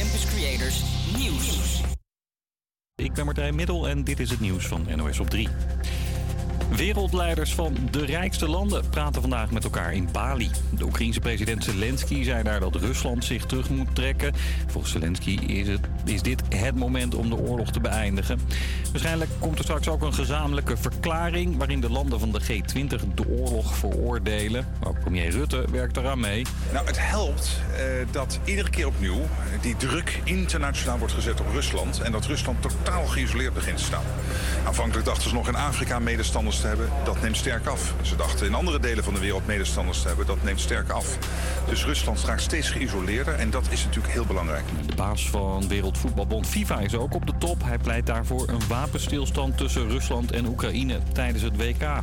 Campus Creators Nieuws. Ik ben Martijn Middel en dit is het nieuws van NOS op 3. Wereldleiders van de rijkste landen praten vandaag met elkaar in Bali. De Oekraïense president Zelensky zei daar dat Rusland zich terug moet trekken. Volgens Zelensky is, het, is dit het moment om de oorlog te beëindigen. Waarschijnlijk komt er straks ook een gezamenlijke verklaring... waarin de landen van de G20 de oorlog veroordelen. Ook premier Rutte werkt eraan mee. Nou, het helpt eh, dat iedere keer opnieuw die druk internationaal wordt gezet op Rusland... en dat Rusland totaal geïsoleerd begint te staan. Aanvankelijk dachten ze nog in Afrika medestanders hebben. Dat neemt sterk af. Ze dachten in andere delen van de wereld medestanders te hebben. Dat neemt sterk af. Dus Rusland raakt steeds geïsoleerder en dat is natuurlijk heel belangrijk. De baas van Wereldvoetbalbond FIFA is ook op de top. Hij pleit daarvoor een wapenstilstand tussen Rusland en Oekraïne tijdens het WK.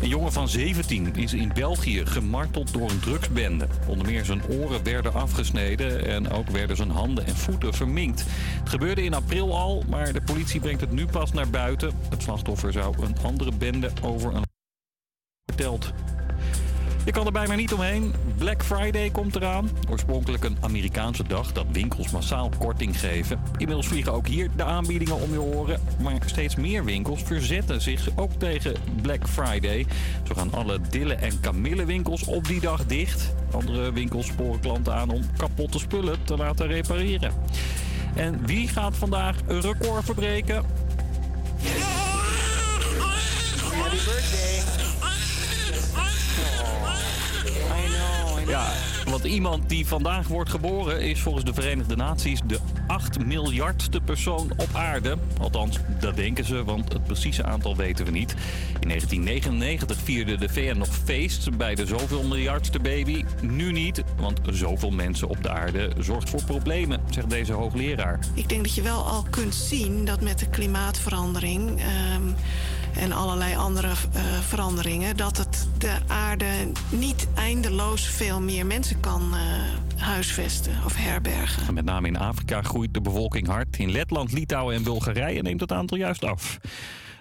Een jongen van 17 is in België gemarteld door een drugsbende. Onder meer zijn oren werden afgesneden en ook werden zijn handen en voeten verminkt. Het gebeurde in april al, maar de politie brengt het nu pas naar buiten. Het slachtoffer zou een andere bende over een verteld. Je kan er bijna niet omheen. Black Friday komt eraan. Oorspronkelijk een Amerikaanse dag dat winkels massaal korting geven. Inmiddels vliegen ook hier de aanbiedingen om je oren. Maar steeds meer winkels verzetten zich ook tegen Black Friday. Zo gaan alle Dille- en Camille-winkels op die dag dicht. Andere winkels sporen klanten aan om kapotte spullen te laten repareren. En wie gaat vandaag een record verbreken? Happy birthday. Ja, want iemand die vandaag wordt geboren is volgens de Verenigde Naties de 8 miljardste persoon op aarde. Althans, dat denken ze, want het precieze aantal weten we niet. In 1999 vierde de VN nog feest bij de zoveel miljardste baby. Nu niet, want zoveel mensen op de aarde zorgt voor problemen, zegt deze hoogleraar. Ik denk dat je wel al kunt zien dat met de klimaatverandering ehm, en allerlei andere eh, veranderingen, dat het de aarde niet eindeloos veel meer mensen kan eh, huisvesten of herbergen. En met name in Afrika groeit de bevolking hard. In Letland, Litouwen en Bulgarije neemt het aantal juist af.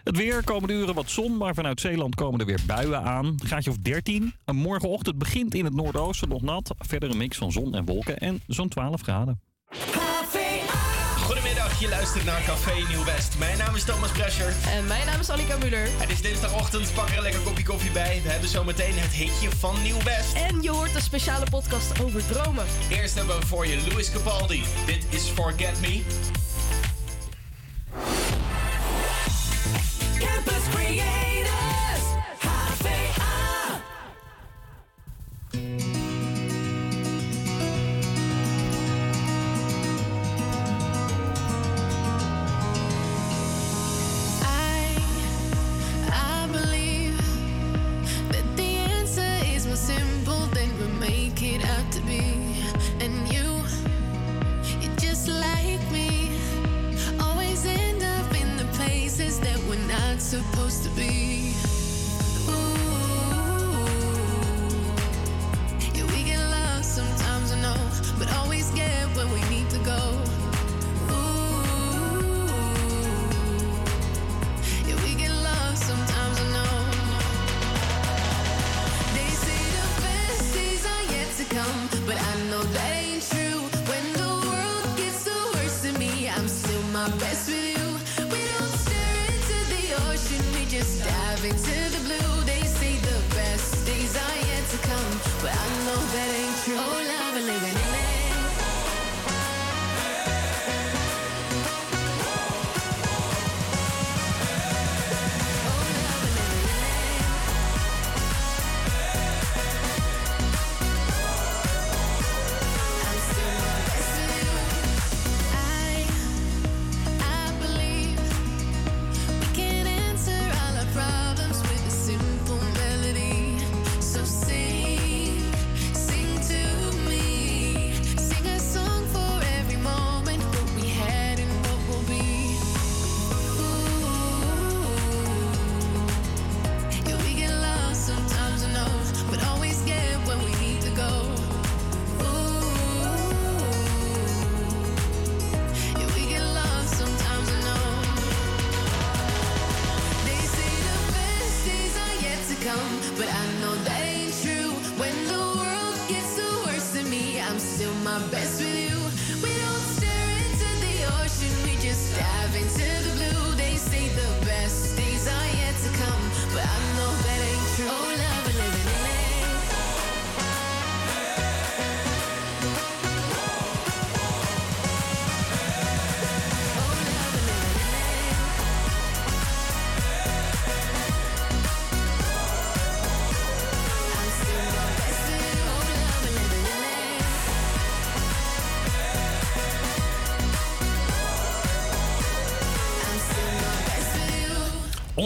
Het weer, komende uren wat zon, maar vanuit Zeeland komen er weer buien aan. Graadje of 13. En morgenochtend begint in het noordoosten nog nat. Verder een mix van zon en wolken en zo'n 12 graden. Je luistert naar Café Nieuw West. Mijn naam is Thomas Brescher. En mijn naam is Annika Muller. Het is dinsdagochtend, pak er een lekker kopje koffie bij. We hebben zometeen het hitje van Nieuw West. En je hoort een speciale podcast over dromen. Eerst hebben we voor je Louis Capaldi. Dit is Forget Me. Campus Creators. supposed to be.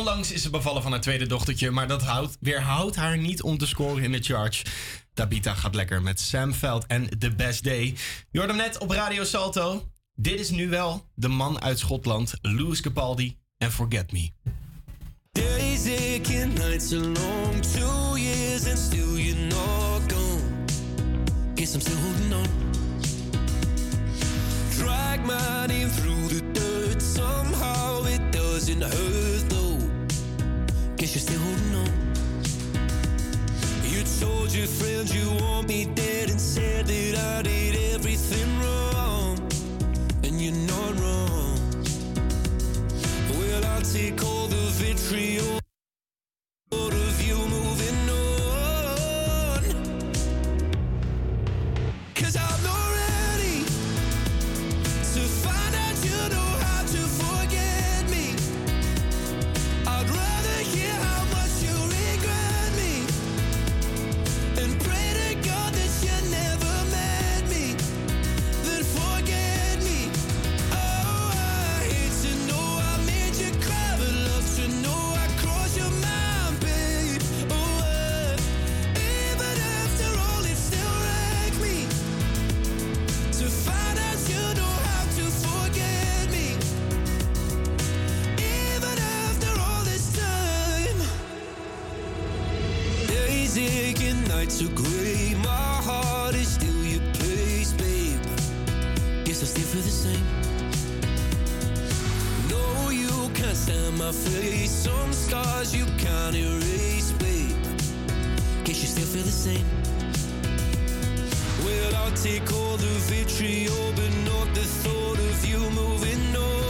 Onlangs is ze bevallen van haar tweede dochtertje, maar dat houdt, weerhoudt haar niet om te scoren in de charge. Tabita gaat lekker met Sam Veld en The Best Day. Je hoort hem net op Radio Salto. Dit is nu wel de man uit Schotland, Louis Capaldi en Forget Me. Days aching, nights are long, two years and still you're not gone. Guess I'm still holding on. Drag my name through the dirt, somehow it doesn't hurt. you're still holding on. You told your friends you want me dead and said that I did everything wrong, and you're not wrong. Well, I take all the vitriol. Guess you still feel the same. Well, I'll take all the vitriol, but not the thought of you moving on.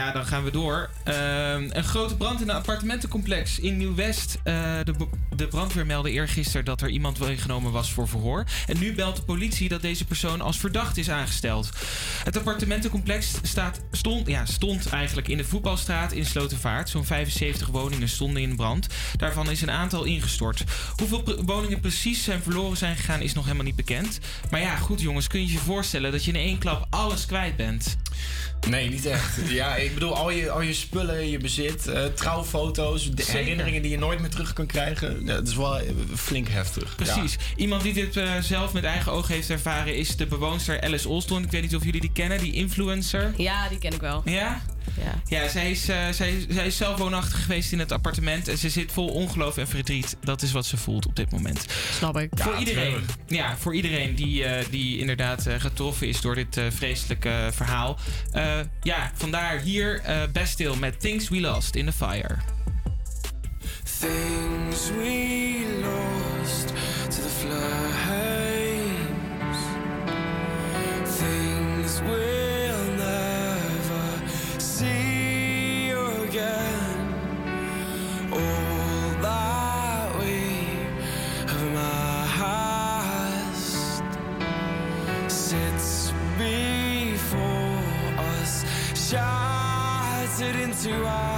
Ja, dan gaan we door. Ehm, een grote brand in een appartementencomplex in Nieuw-West. Eh, de, de brandweer meldde eergisteren dat er iemand meegenomen was voor verhoor. En nu belt de politie dat deze persoon als verdacht is aangesteld. Het appartementencomplex staat, stond, ja, stond eigenlijk in de voetbalstraat in Slotervaart. Zo'n 75 woningen stonden in brand. Daarvan is een aantal ingestort. Hoeveel woningen precies zijn verloren zijn gegaan is nog helemaal niet bekend. Maar ja, goed jongens, kun je je voorstellen dat je in één klap alles kwijt bent? Nee, niet echt. Ja, ik bedoel, al je, al je spullen, je bezit, eh, trouwfoto's, de herinneringen die je nooit meer terug kan krijgen. Ja, dat is wel eh, flink heftig. Precies. Iemand die dit eh, zelf met eigen ogen heeft ervaren is de bewoonster Alice Olston. Ik weet niet of jullie die kennen, die influencer. Ja, die ken ik wel. Ja? Ja. Ja, zij is, eh, zij, zij is zelf woonachtig geweest in het appartement. En ze zit vol ongeloof en verdriet. Dat is wat ze voelt op dit moment. Snap ik. voor iedereen, ja, voor iedereen die, eh, die inderdaad getroffen is door dit eh, vreselijke verhaal. Eh, ja, vandaar hier eh Bastille met Things We Lost in the Fire. Things we lost to the flames. Things we'll to our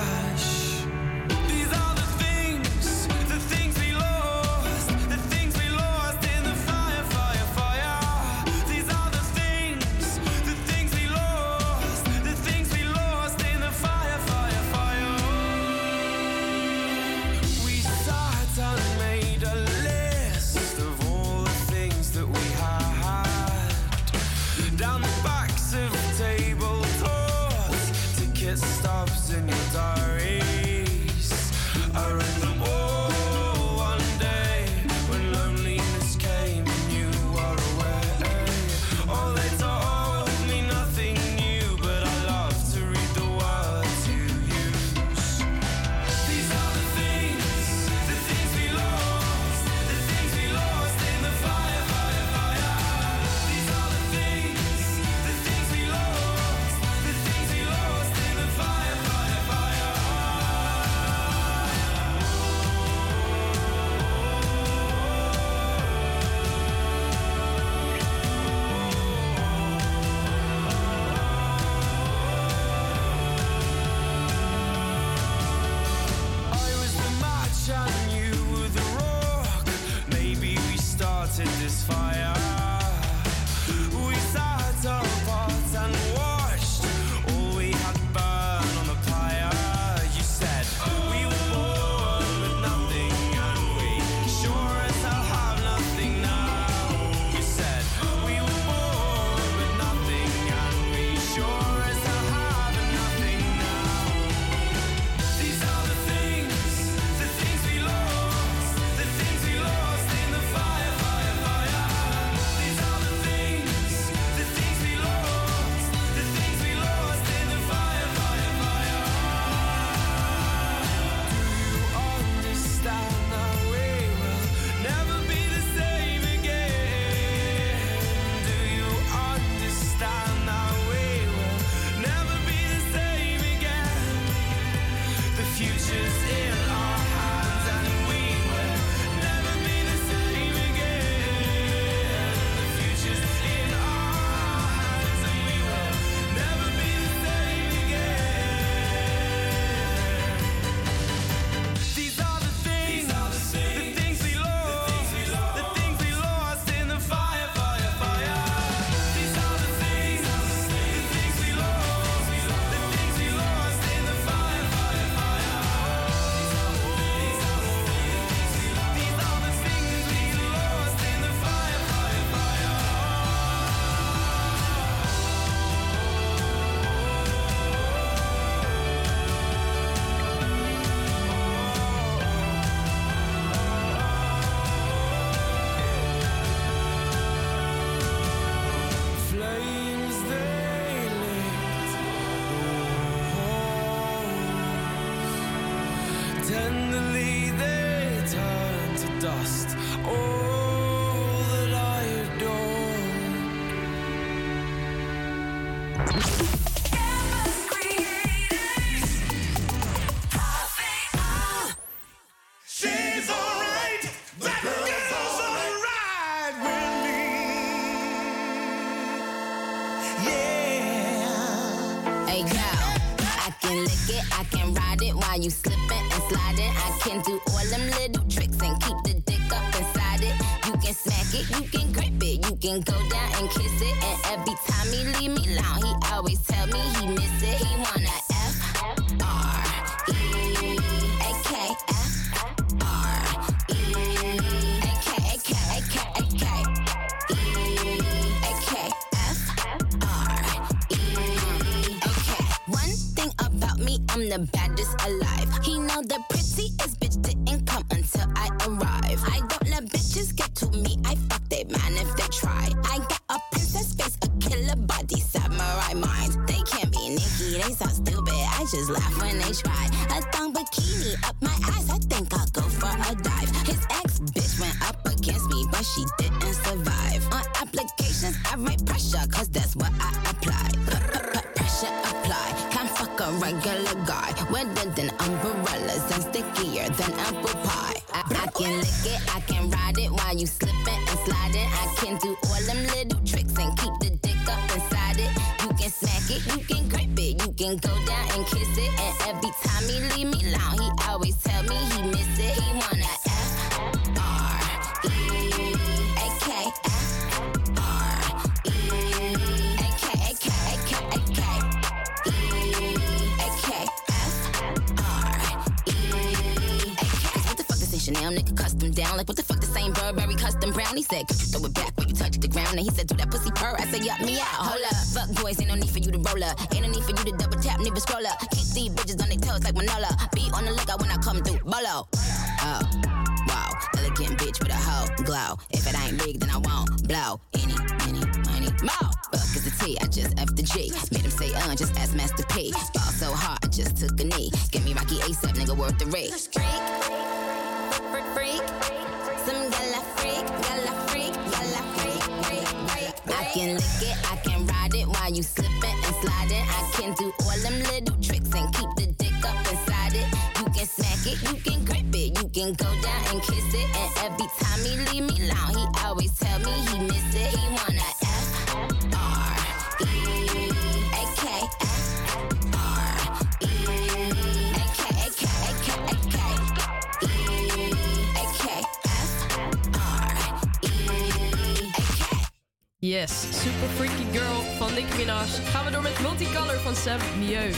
Yes, Super Freaky Girl van Nicki Minaj. Gaan we door met Multicolor van Sam Mieu.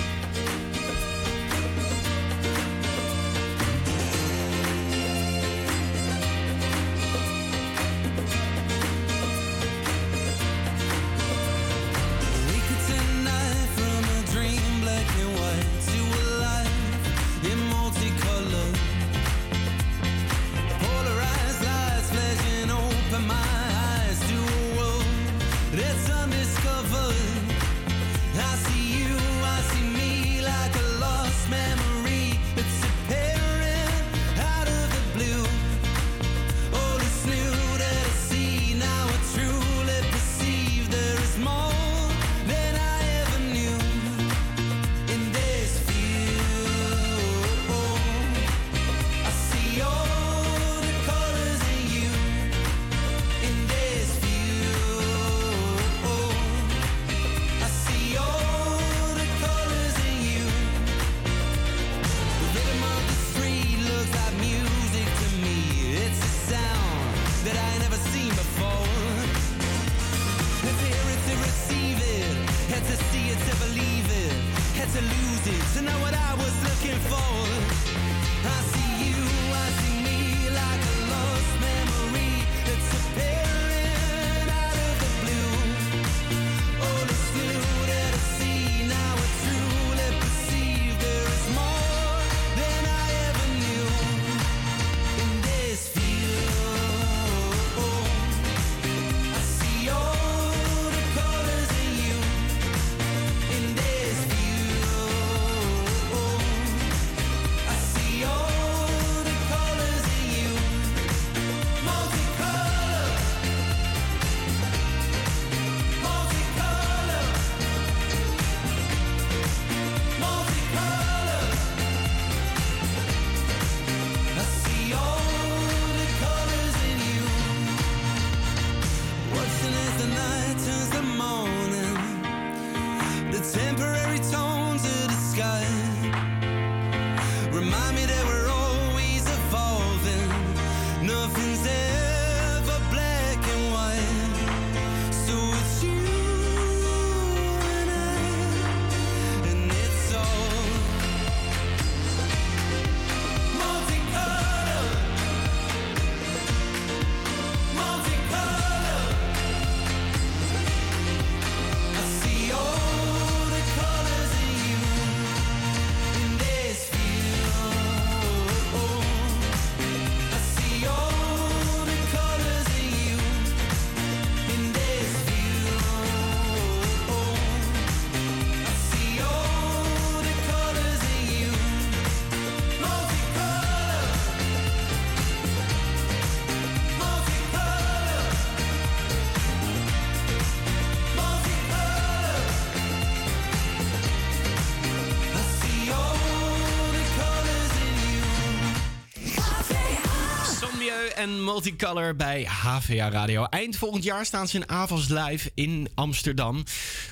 en Multicolor bij HVA Radio. Eind volgend jaar staan ze in Avals Live in Amsterdam.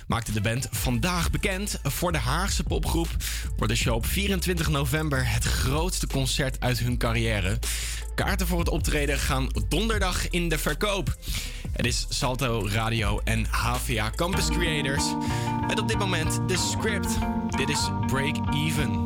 Maakte de band vandaag bekend voor de Haagse popgroep. Wordt de show op 24 november het grootste concert uit hun carrière. Kaarten voor het optreden gaan donderdag in de verkoop. Het is Salto Radio en HVA Campus Creators. Met op dit moment de script. Dit is Break Even.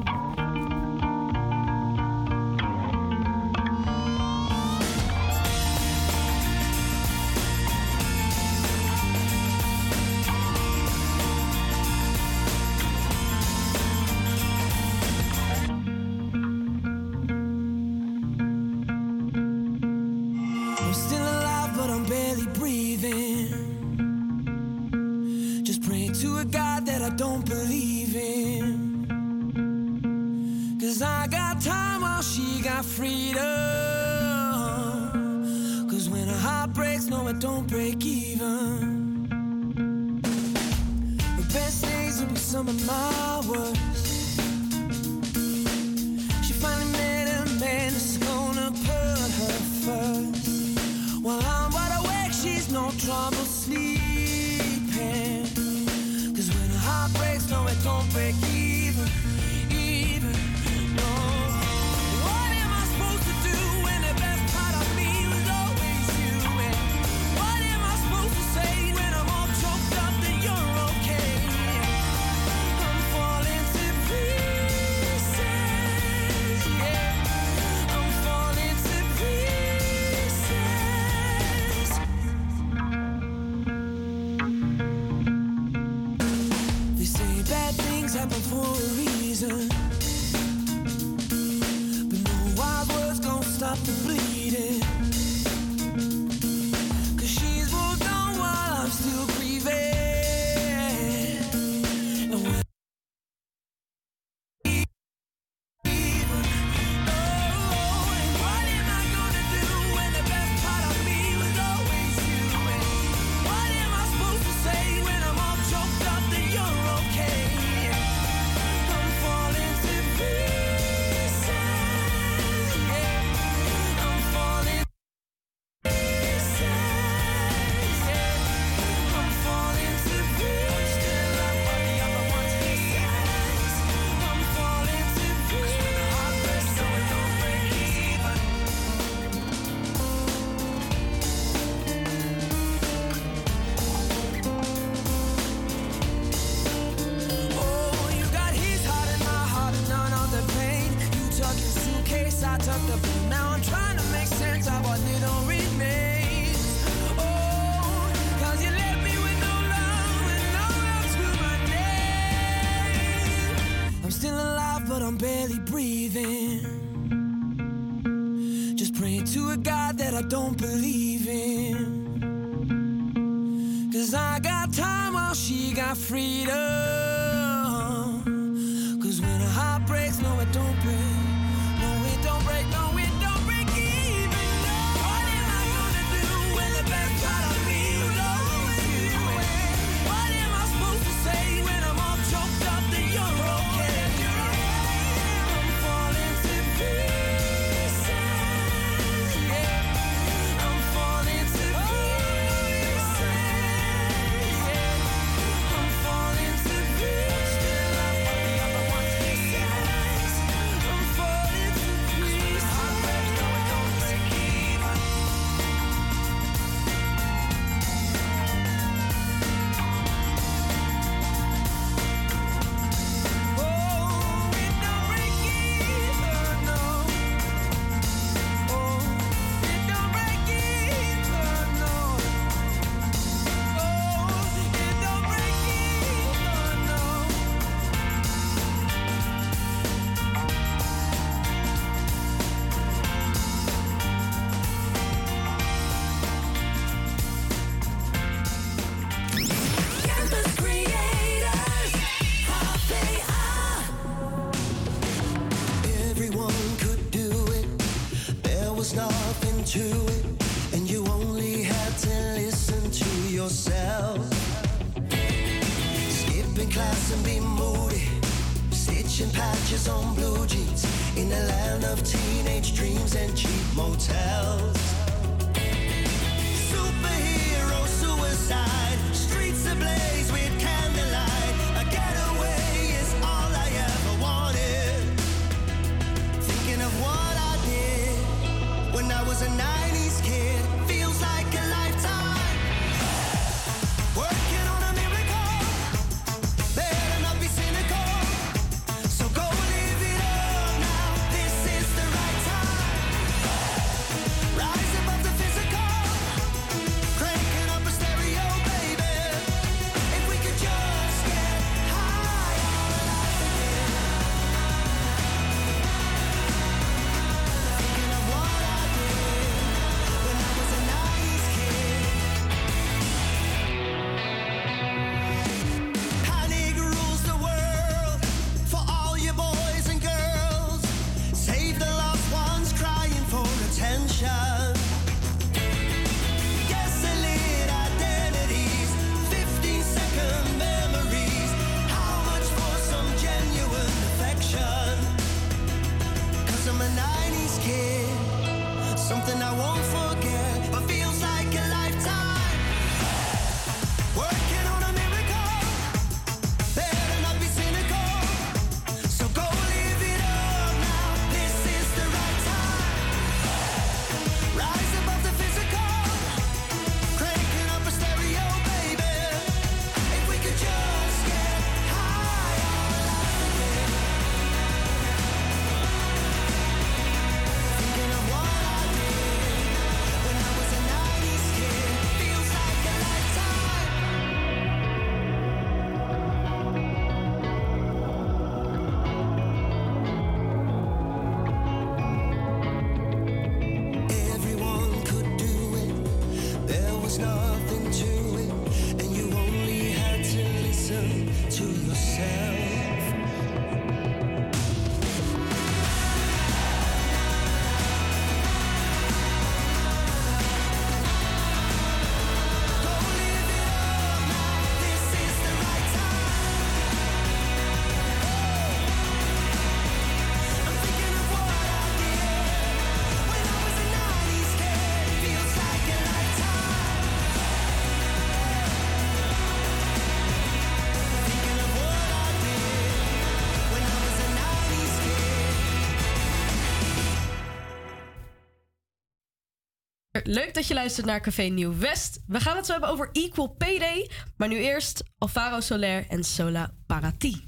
Leuk dat je luistert naar Café Nieuw West. We gaan het zo hebben over Equal Pay. Maar nu eerst Alvaro Soler en Sola Parati.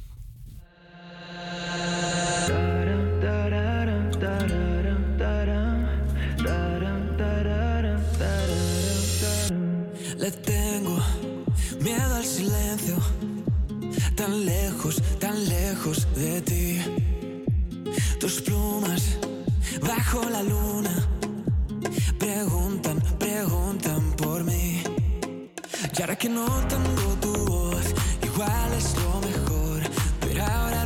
Le tengo miedo al silencio, tan lejos, tan lejos de ti. Tus plumas bajo la luna preguntan, preguntan por mí. Y ahora que no tengo tu voz, igual es lo mejor, pero ahora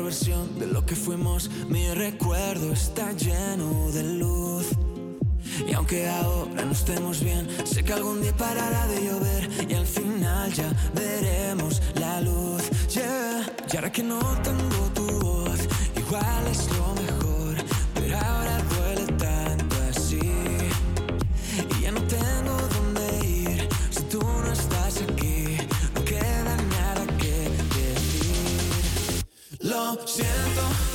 versión de lo que fuimos. Mi recuerdo está lleno de luz. Y aunque ahora no estemos bien, sé que algún día parará de llover y al final ya veremos la luz. Yeah. Y ahora que no tengo tu voz, igual es siento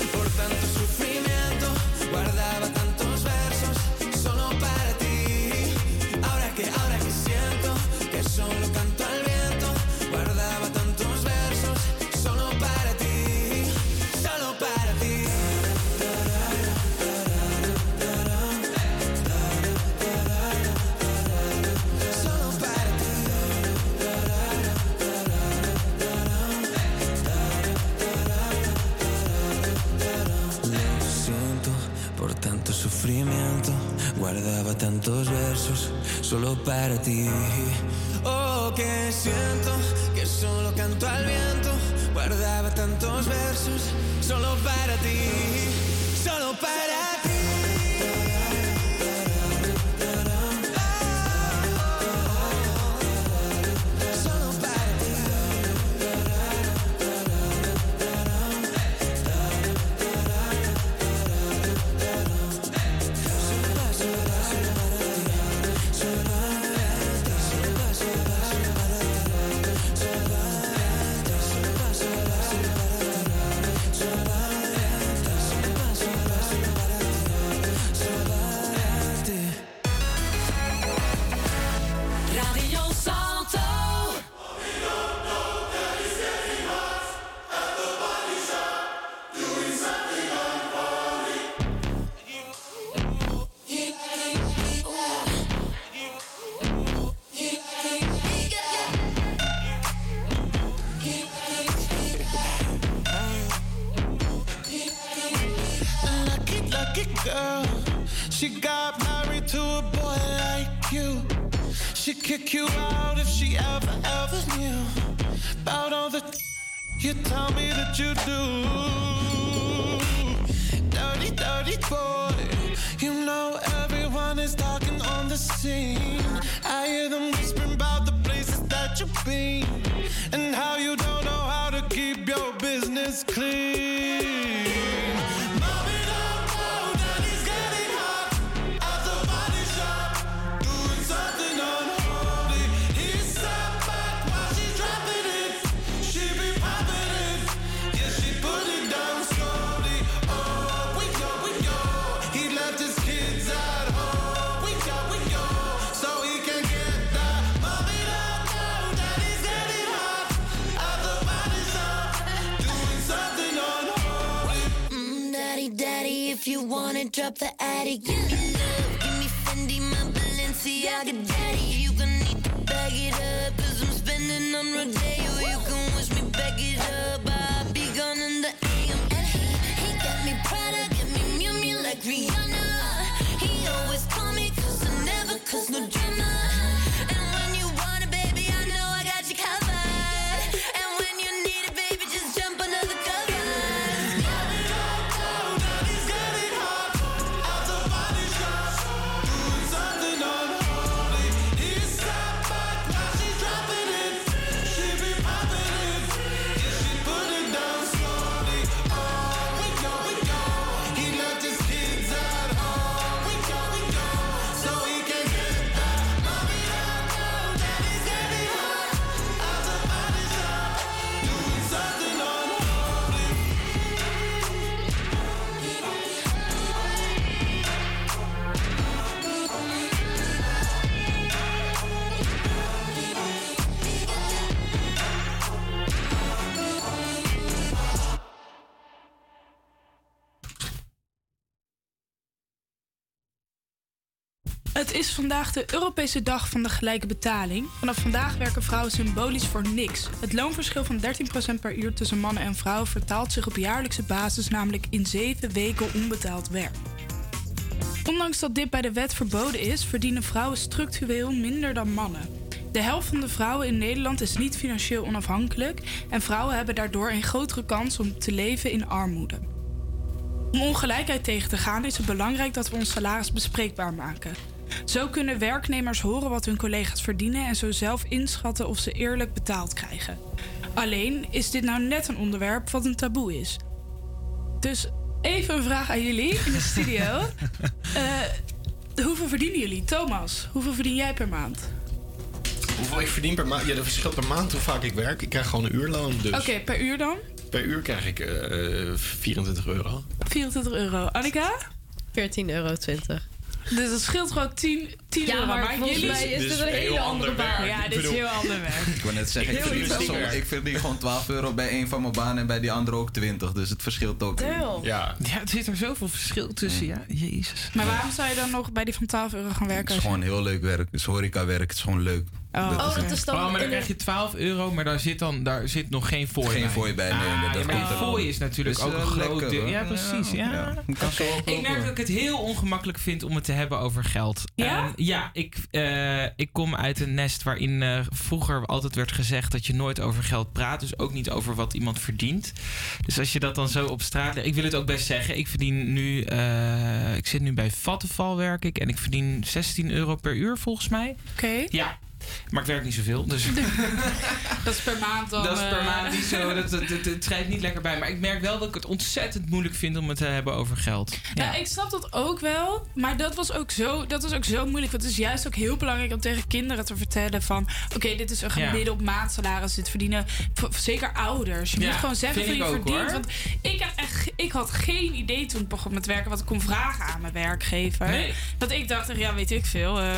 tantos versos solo para ti. Oh, que siento que solo canto al viento. Guardaba tantos versos solo para ti. Kick you out if she ever, ever knew about all the you tell me that you do. Dirty, dirty boy. You know everyone is talking on the scene. I hear them whispering about the places that you've been and how wanna drop the attic, give me love, give me Fendi, my Balenciaga vandaag de Europese Dag van de Gelijke Betaling. Vanaf vandaag werken vrouwen symbolisch voor niks. Het loonverschil van 13% per uur tussen mannen en vrouwen vertaalt zich op jaarlijkse basis namelijk in 7 weken onbetaald werk. Ondanks dat dit bij de wet verboden is, verdienen vrouwen structureel minder dan mannen. De helft van de vrouwen in Nederland is niet financieel onafhankelijk en vrouwen hebben daardoor een grotere kans om te leven in armoede. Om ongelijkheid tegen te gaan is het belangrijk dat we ons salaris bespreekbaar maken. Zo kunnen werknemers horen wat hun collega's verdienen en zo zelf inschatten of ze eerlijk betaald krijgen. Alleen is dit nou net een onderwerp wat een taboe is. Dus even een vraag aan jullie in de studio. Eh, hoeveel verdienen jullie? Thomas, hoeveel verdien jij per maand? Hoeveel ik verdien per maand? Ja, dat verschilt per maand hoe vaak ik werk. Ik krijg gewoon een uurloon. Dus Oké, per uur dan? per uur krijg ik eh 24 euro. 24 euro. Annika? 14,20 euro. Dus dat scheelt gewoon 10, 10 Ja, euro. maar volgens jullie... mij is dit een hele andere baan. Ja, dit is heel ander werk. Ik wil net zeggen, ik Heel soms- anders. ik verdien gewoon 12 euro bij een van mijn banen en bij die andere ook 20. Dus het verschilt ook. Damn. Ja. Ja, er zit er zoveel verschil tussen, ja. Jezus. Maar waarom zou je dan nog bij die van 12 euro gaan werken? Het is gewoon heel leuk werk. Het is horecawerk. Het is gewoon leuk. Oh. Oh, het. maar dan krijg je 12 euro, maar daar zit dan daar zit nog geen fooi Geen bij. fooi bij, nee, Ah, dat ja, maar fooi is natuurlijk ook eh, een groot lekker, deel. Ja, precies. Ja. Ik merk dat ik het heel ongemakkelijk vind om het te hebben over geld. Ja? En ja, ik, eh, ik kom uit een nest waarin eh, vroeger altijd werd gezegd dat je nooit over geld praat. Dus ook niet over wat iemand verdient. Dus als je dat dan zo op straat. Ik wil het ook best zeggen. Ik verdien nu. eh, ik zit nu bij Vattenval werk ik. En ik verdien 16 euro per uur volgens mij. Oké. Ja. Maar ik werk niet zoveel. Dus Dat is per maand dan... dat is per eh, maand niet zo. Dat, dat, dat- het schrijft niet lekker bij. Maar ik merk wel dat ik het ontzettend moeilijk vind om het te hebben over geld. Ja. Nou, ik snap dat ook wel. Maar dat was ook zo, dat was ook zo moeilijk. Want het is juist ook heel belangrijk om tegen kinderen te vertellen van... Oké, dit is een Ja. gemiddeld maandsalaris. Dit verdienen zeker ouders. Je Ja, moet gewoon zeggen van je ook, verdient. hoor. Want ik had, echt, ik had geen idee toen ik begon met werken... wat ik kon vragen aan mijn werkgever. Nee. Dat ik dacht, ja, weet ik veel. eh,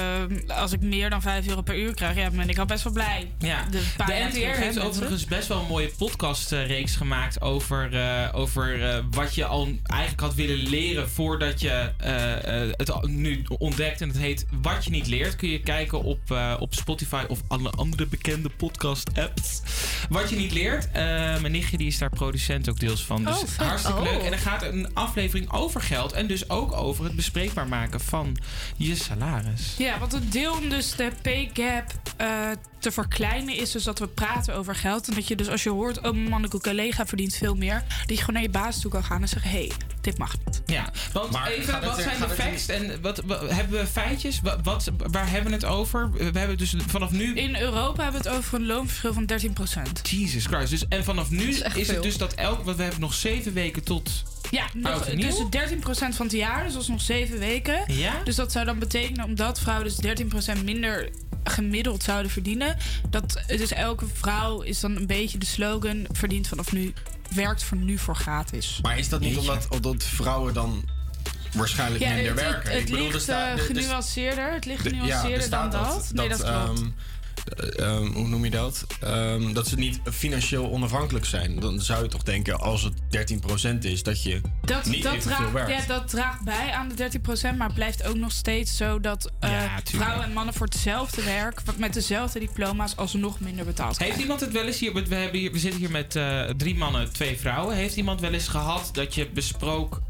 als ik meer dan 5 euro per uur krijg... Ja, ben ik al best wel blij. Ja, De, de NTR heeft overigens best wel een mooie podcastreeks gemaakt over, eh, over eh, wat je al eigenlijk had willen leren voordat je eh, het nu ontdekt. En het heet Wat je niet leert. Kun je kijken op, op Spotify of alle andere bekende podcast apps. Wat je niet leert. Mijn nichtje die is daar producent ook deels van. Dus Oh, hartstikke Oh. leuk. En er gaat een aflevering over geld. En dus ook over het bespreekbaar maken van je salaris. Ja, want het deel dus de pay gap eh, te verkleinen is dus dat we praten over geld. En dat je dus als je hoort, oh mijn mannelijke collega verdient veel meer, dat je gewoon naar je baas toe kan gaan en zeggen, hey, dit mag niet. Ja, want Maar even, wat er- zijn de facts en wat, wat- hebben we feitjes? Wat, wat- waar hebben we het over? We hebben dus vanaf nu... In Europa hebben we het over een loonverschil van 13% Jesus Christ. Dus, en vanaf nu is, het dus dat elk... Want we hebben nog zeven weken tot... Ja, nog, dus 13% van het jaar, dus dat is nog zeven weken. Ja? Dus dat zou dan betekenen, omdat vrouwen dus 13% minder gemiddeld zouden verdienen, dat dus elke vrouw is dan een beetje de slogan, verdient vanaf nu, werkt voor nu voor gratis. Maar is dat niet omdat, omdat vrouwen dan waarschijnlijk Ja, minder het, het, werken? het Ik bedoel, er ligt genuanceerder. Het ligt er genuanceerder dan staat dat. Nee, dat klopt. ehm, eh, ehm, hoe noem je dat? Ehm, dat ze niet financieel onafhankelijk zijn. Dan zou je toch denken, als het 13% is, dat je dat, niet dat, draagt, werkt. ja, dat draagt bij aan de 13%, maar het blijft ook nog steeds zo dat eh, Ja, vrouwen en mannen voor hetzelfde werk, met dezelfde diploma's, alsnog minder betaald Heeft krijgen. iemand het wel eens hier... We, hebben hier, we zitten hier met eh, drie mannen, twee vrouwen. Heeft iemand wel eens gehad dat je besprook...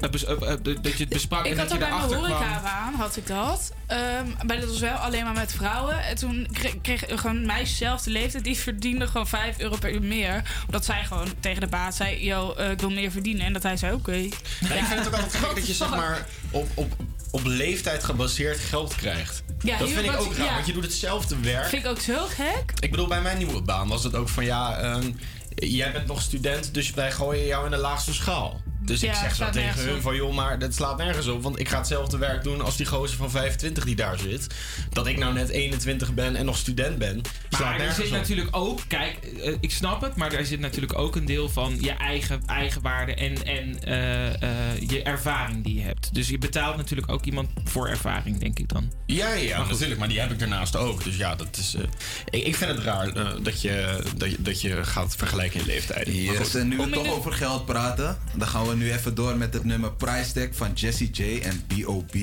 dat je het besprak Ik en had dat je bij mijn erachter kwam... horecabaan, had ik dat. Ehm, maar dat was wel alleen maar met vrouwen. En toen kreeg, kreeg gewoon meisjes zelfde leeftijd, die verdienden gewoon 5 euro per uur meer. Omdat zij gewoon tegen de baas zei, yo, eh, ik wil meer verdienen. En dat hij zei, oké. Ja, ik vind het ook altijd gek dat je zeg maar op, op, op leeftijd gebaseerd geld krijgt. Ja, dat vind ik ook raar, ja. want je doet hetzelfde werk. Vind ik ook zo gek. Ik bedoel, bij mijn nieuwe baan was het ook van ja, ehm, jij bent nog student, dus wij gooien jou in de laagste schaal. Dus Ja, ik zeg zo tegen hun van joh, maar dat slaat nergens op. Want ik ga hetzelfde werk doen als die gozer van 25 die daar zit. Dat ik nou net 21 ben en nog student ben, slaat Maar er zit op. natuurlijk ook, kijk, eh, ik snap het, maar er zit natuurlijk ook een deel van je eigen, eigen waarde en, en eh, eh, je ervaring die je hebt. Dus je betaalt natuurlijk ook iemand voor ervaring, denk ik dan. Ja, ja, Maar natuurlijk. Maar die heb ik daarnaast ook. Dus ja, dat is. eh, ik, ik vind het raar eh, dat, je, dat, je, dat je gaat vergelijken in leeftijden. Maar Yes, en nu we toch de- over geld praten, dan gaan we nu even door met het nummer Price Tag van Jessie J en B.O.B.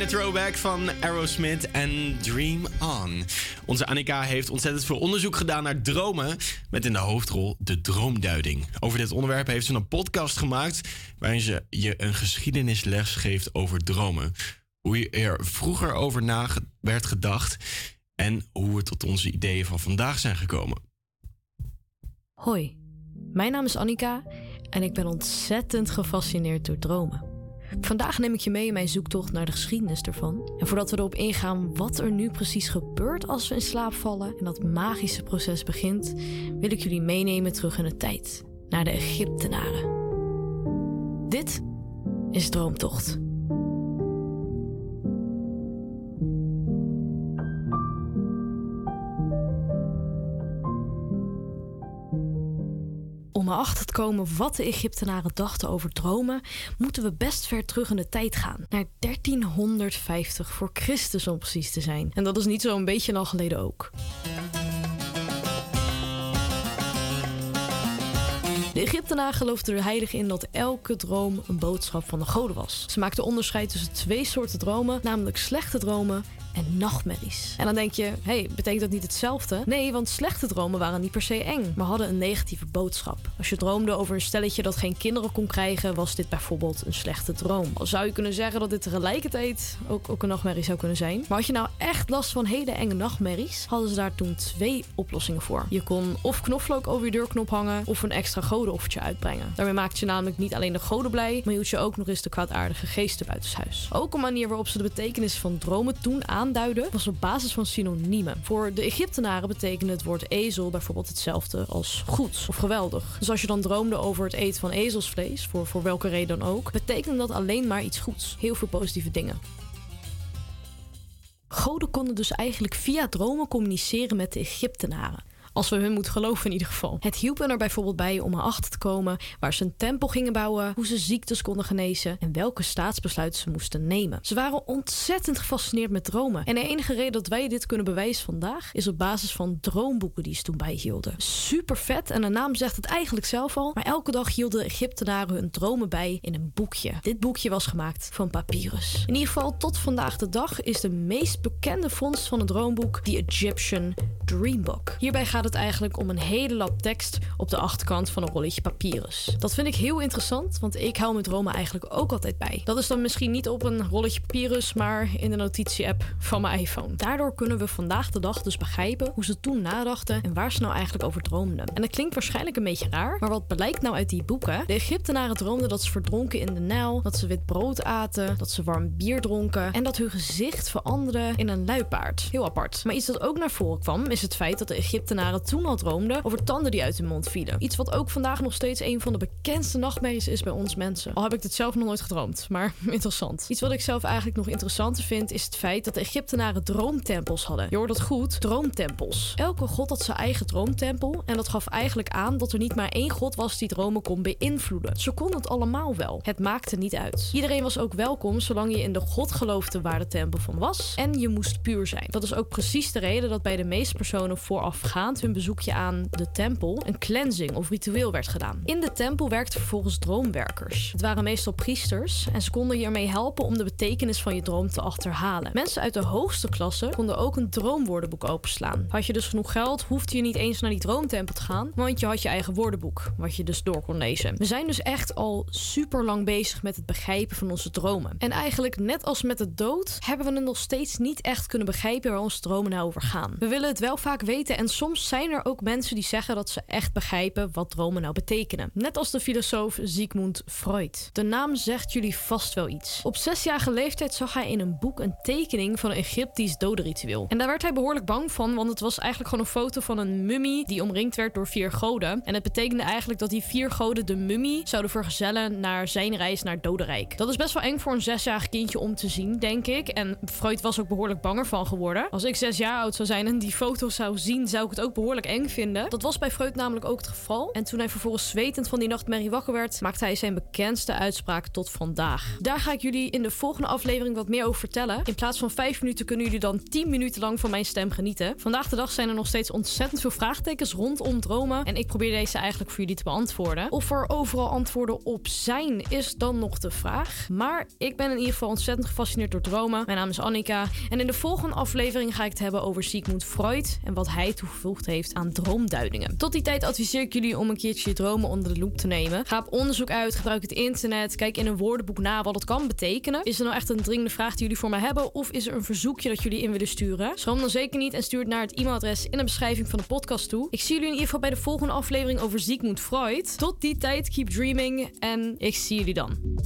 fijne throwback van Aerosmith en Dream On. Onze Annika heeft ontzettend veel onderzoek gedaan naar dromen... met in de hoofdrol de droomduiding. Over dit onderwerp heeft ze een podcast gemaakt... waarin ze je een geschiedenisles geeft over dromen. Hoe er vroeger over na werd gedacht... en hoe we tot onze ideeën van vandaag zijn gekomen. Hoi, mijn naam is Annika en ik ben ontzettend gefascineerd door dromen. Vandaag neem ik je mee in mijn zoektocht naar de geschiedenis ervan. En voordat we erop ingaan wat er nu precies gebeurt als we in slaap vallen en dat magische proces begint, wil ik jullie meenemen terug in de tijd, naar de Egyptenaren. Dit is Droomtocht. Om erachter te komen wat de Egyptenaren dachten over dromen, moeten we best ver terug in de tijd gaan. Naar 1350 voor Christus om precies te zijn. En dat is niet zo'n beetje lang geleden ook. De Egyptenaren geloofden er heilig in dat elke droom een boodschap van de goden was. Ze maakten onderscheid tussen twee soorten dromen, namelijk slechte dromen en nachtmerries. En dan denk je, hé, hey, betekent dat niet hetzelfde? Nee, want slechte dromen waren niet per se eng, maar hadden een negatieve boodschap. Als je droomde over een stelletje dat geen kinderen kon krijgen, was dit bijvoorbeeld een slechte droom. Al zou je kunnen zeggen dat dit tegelijkertijd ook, ook een nachtmerrie zou kunnen zijn. Maar had je nou echt last van hele enge nachtmerries, hadden ze daar toen twee oplossingen voor. Je kon of knoflook over je deurknop hangen, of een extra godenoffertje uitbrengen. Daarmee maakte je namelijk niet alleen de goden blij, maar hield je ook nog eens de kwaadaardige geesten buitenshuis. Ook een manier waarop ze de betekenis van dromen toen aanduiden, was op basis van synoniemen. Voor de Egyptenaren betekende het woord ezel bijvoorbeeld hetzelfde als goed of geweldig. Dus als je dan droomde over het eten van ezelsvlees, voor, voor welke reden dan ook, betekende dat alleen maar iets goeds. Heel veel positieve dingen. Goden konden dus eigenlijk via dromen communiceren met de Egyptenaren. Als we hun moeten geloven in ieder geval. Het hielp hen er bijvoorbeeld bij om erachter te komen waar ze een tempel gingen bouwen, hoe ze ziektes konden genezen en welke staatsbesluiten ze moesten nemen. Ze waren ontzettend gefascineerd met dromen. En de enige reden dat wij dit kunnen bewijzen vandaag is op basis van droomboeken die ze toen bijhielden. Super vet en de naam zegt het eigenlijk zelf al, maar elke dag hielden Egyptenaren hun dromen bij in een boekje. Dit boekje was gemaakt van papyrus. In ieder geval tot vandaag de dag is de meest bekende vondst van het droomboek The Egyptian Dream Book. Hierbij gaat het eigenlijk om een hele lap tekst op de achterkant van een rolletje papyrus. Dat vind ik heel interessant, want ik hou mijn dromen eigenlijk ook altijd bij. Dat is dan misschien niet op een rolletje papyrus, maar in de notitie-app van mijn iPhone. Daardoor kunnen we vandaag de dag dus begrijpen hoe ze toen nadachten en waar ze nou eigenlijk over droomden. En dat klinkt waarschijnlijk een beetje raar, maar wat blijkt nou uit die boeken? De Egyptenaren droomden dat ze verdronken in de Nijl, dat ze wit brood aten, dat ze warm bier dronken en dat hun gezicht veranderde in een luipaard. Heel apart. Maar iets dat ook naar voren kwam, is het feit dat de Egyptenaren toen al droomden over tanden die uit hun mond vielen. Iets wat ook vandaag nog steeds een van de bekendste nachtmerries is bij ons mensen. Al heb ik dit zelf nog nooit gedroomd, maar interessant. Iets wat ik zelf eigenlijk nog interessanter vind, is het feit dat de Egyptenaren droomtempels hadden. Je hoort dat goed, droomtempels. Elke god had zijn eigen droomtempel en dat gaf eigenlijk aan dat er niet maar één god was die dromen kon beïnvloeden. Ze konden het allemaal wel. Het maakte niet uit. Iedereen was ook welkom zolang je in de god geloofde waar de tempel van was en je moest puur zijn. Dat is ook precies de reden dat bij de meeste personen voorafgaand hun bezoekje aan de tempel een cleansing of ritueel werd gedaan. In de tempel werkten vervolgens droomwerkers. Het waren meestal priesters en ze konden hiermee helpen om de betekenis van je droom te achterhalen. Mensen uit de hoogste klasse konden ook een droomwoordenboek openslaan. Had je dus genoeg geld, hoefde je niet eens naar die droomtempel te gaan, want je had je eigen woordenboek, wat je dus door kon lezen. We zijn dus echt al super lang bezig met het begrijpen van onze dromen. En eigenlijk, net als met de dood, hebben we het nog steeds niet echt kunnen begrijpen waar onze dromen nou over gaan. We willen het wel vaak weten en soms zijn er ook mensen die zeggen dat ze echt begrijpen wat dromen nou betekenen. Net als de filosoof Sigmund Freud. De naam zegt jullie vast wel iets. Op zesjarige leeftijd zag hij in een boek een tekening van een Egyptisch dodenritueel. En daar werd hij behoorlijk bang van, want het was eigenlijk gewoon een foto van een mummie die omringd werd door vier goden. En het betekende eigenlijk dat die vier goden de mummie zouden vergezellen naar zijn reis naar dodenrijk. Dat is best wel eng voor een zesjarig kindje om te zien, denk ik. En Freud was ook behoorlijk banger van geworden. Als ik zes jaar oud zou zijn en die foto zou zien, zou ik het ook behoorlijk eng vinden. Dat was bij Freud namelijk ook het geval. En toen hij vervolgens zwetend van die nachtmerrie wakker werd, maakte hij zijn bekendste uitspraak tot vandaag. Daar ga ik jullie in de volgende aflevering wat meer over vertellen. In plaats van 5 minuten kunnen jullie dan 10 minuten lang van mijn stem genieten. Vandaag de dag zijn er nog steeds ontzettend veel vraagtekens rondom dromen. En ik probeer deze eigenlijk voor jullie te beantwoorden. Of er overal antwoorden op zijn, is dan nog de vraag. Maar ik ben in ieder geval ontzettend gefascineerd door dromen. Mijn naam is Annika. En in de volgende aflevering ga ik het hebben over Sigmund Freud en wat hij toegevoegd heeft aan droomduidingen. Tot die tijd adviseer ik jullie om een keertje je dromen onder de loep te nemen. Ga op onderzoek uit, gebruik het internet, kijk in een woordenboek na wat het kan betekenen. Is er nou echt een dringende vraag die jullie voor mij hebben of is er een verzoekje dat jullie in willen sturen? Schroom dan zeker niet en stuur het naar het e-mailadres in de beschrijving van de podcast toe. Ik zie jullie in ieder geval bij de volgende aflevering over Sigmund Freud. Tot die tijd, keep dreaming en ik zie jullie dan.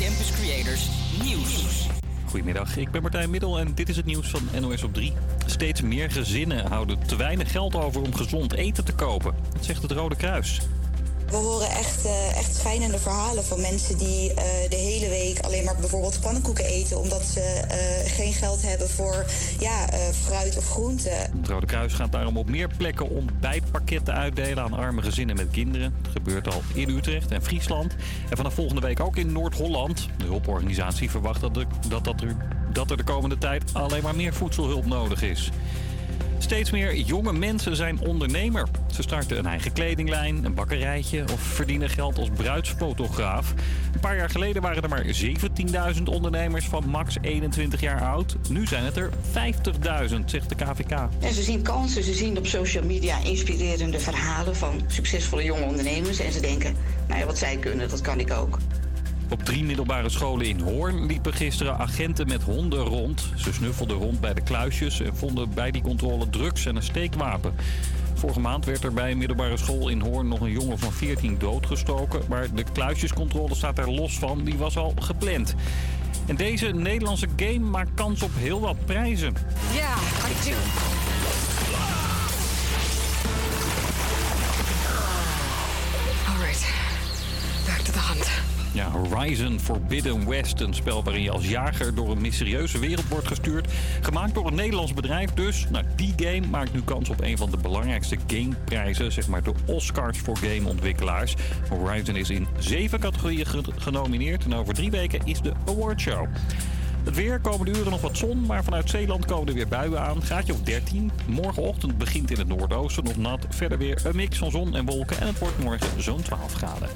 Campus Creators Nieuws. Goedemiddag, ik ben Martijn Middel en dit is het nieuws van NOS op 3. Steeds meer gezinnen houden te weinig geld over om gezond eten te kopen. Dat zegt het Rode Kruis. We horen echt, eh, echt schijnende verhalen van mensen die eh, de hele week alleen maar bijvoorbeeld pannenkoeken eten. omdat ze eh, geen geld hebben voor ja, fruit of groenten. Het Rode Kruis gaat daarom op meer plekken ontbijtpakketten uitdelen aan arme gezinnen met kinderen. Het gebeurt al in Utrecht en Friesland. En vanaf volgende week ook in Noord-Holland. De hulporganisatie verwacht dat, dat, dat, er, dat er de komende tijd alleen maar meer voedselhulp nodig is. Steeds meer jonge mensen zijn ondernemer. Ze starten een eigen kledinglijn, een bakkerijtje of verdienen geld als bruidsfotograaf. Een paar jaar geleden waren er maar 17.000 ondernemers van max 21 jaar oud. Nu zijn het er 50.000, zegt de KVK. En ze zien kansen, ze zien op social media inspirerende verhalen van succesvolle jonge ondernemers. En ze denken, nou ja, wat zij kunnen, dat kan ik ook. Op drie middelbare scholen in Hoorn liepen gisteren agenten met honden rond. Ze snuffelden rond bij de kluisjes en vonden bij die controle drugs en een steekwapen. Vorige maand werd er bij een middelbare school in Hoorn nog een jongen van 14 doodgestoken. Maar de kluisjescontrole staat er los van, die was al gepland. En deze Nederlandse game maakt kans op heel wat prijzen. Yeah, I do. Ja, Horizon Forbidden West, een spel waarin je als jager door een mysterieuze wereld wordt gestuurd. Gemaakt door een Nederlands bedrijf dus. Nou, die game maakt nu kans op een van de belangrijkste gameprijzen, zeg maar de Oscars voor gameontwikkelaars. Horizon is in zeven categorieën ge- genomineerd en over drie weken is de awardshow. Het weer, komende uren nog wat zon, maar vanuit Zeeland komen er weer buien aan. Gaatje op 13. Morgenochtend begint in het noordoosten nog nat. Verder weer een mix van zon en wolken en het wordt morgen zo'n 12 graden.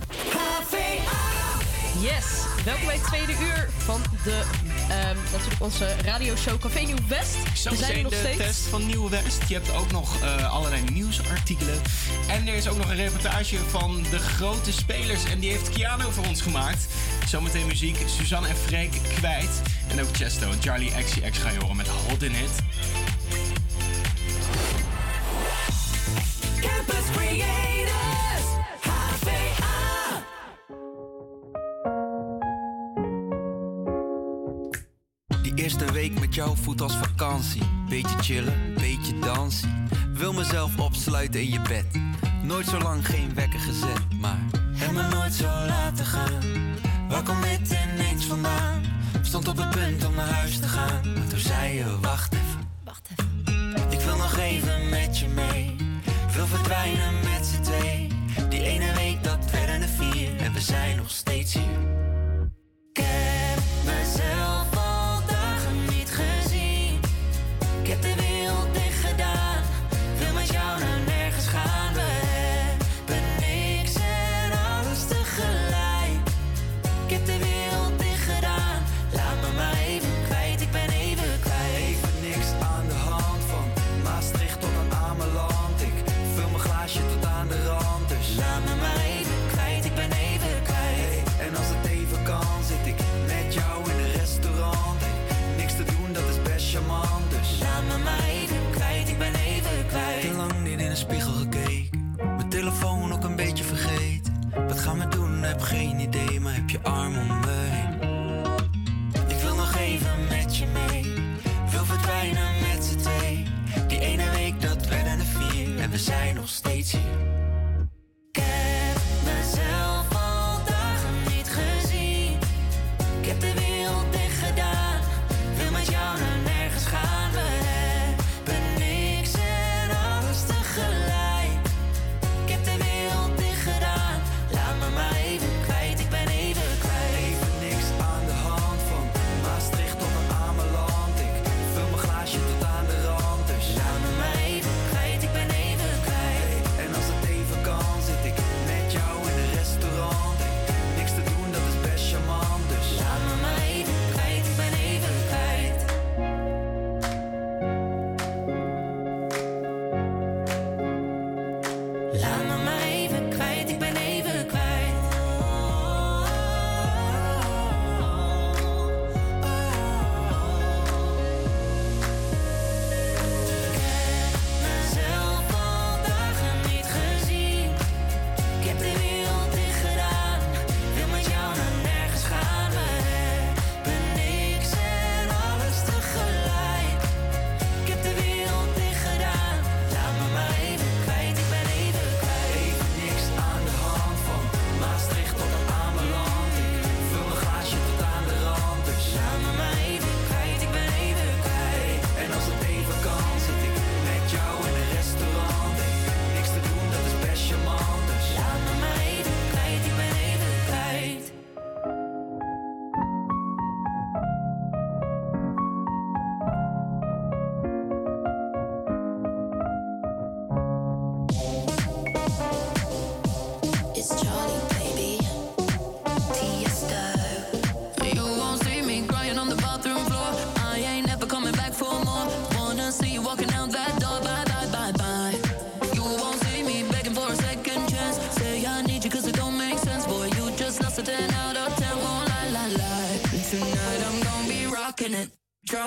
Yes, welkom bij het tweede uur van de, ehm, natuurlijk onze radioshow Café Nieuw West. We zijn er nog de steeds. test van Nieuw West. Je hebt ook nog eh, allerlei nieuwsartikelen. En er is ook nog een reportage van de grote spelers. En die heeft Keanu voor ons gemaakt. Zometeen muziek. Suzanne en Freek kwijt. En ook Chesto en Charlie XCX ga je horen met Hot in It. Campus Creators, eerste week met jou voelt als vakantie. Beetje chillen, beetje dansen. Wil mezelf opsluiten in je bed. Nooit zo lang geen wekker gezet, maar. Heb me nooit zo laten gaan. Waar komt dit ineens vandaan? Stond op het punt om naar huis te gaan. Maar toen zei je: wacht even. Wacht even. Ik wil nog even met je mee. Wil verdwijnen met z'n twee. Die ene week dat werden er vier. En we zijn nog steeds hier. Ik gaan we doen? Heb geen idee, maar heb je arm om me heen. Ik wil nog even met je mee. Wil verdwijnen met z'n twee. Die ene week dat werden er vier. En we zijn nog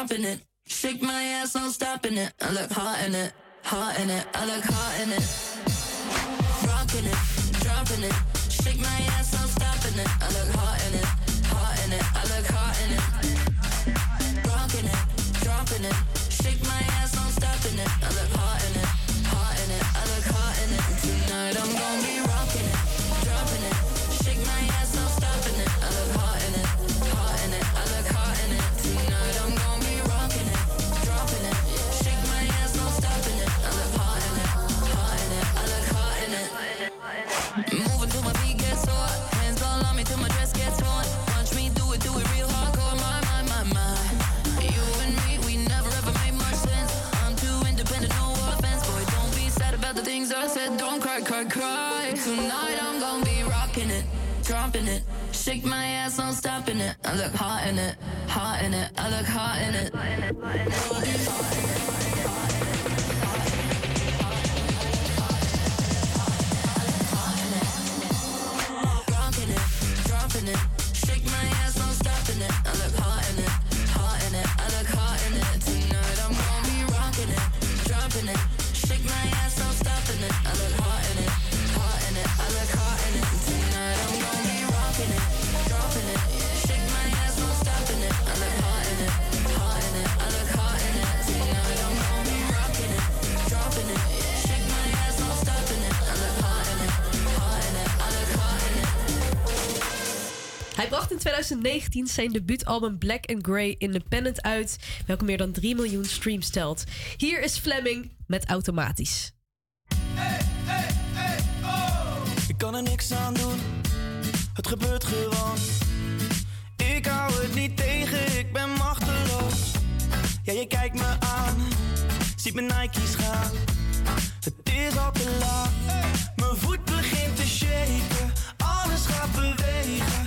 confident. 2019 zijn debuutalbum Black and Grey Independent uit, welke meer dan 3 miljoen streams telt. Hier is Fleming met Automatisch. Hey, hey, hey, oh. Ik kan er niks aan doen, het gebeurt gewoon. Ik hou het niet tegen, ik ben machteloos. Ja, je kijkt me aan, ziet mijn Nike's gaan. Het is al te laat, mijn voet begint te shaken, alles gaat bewegen.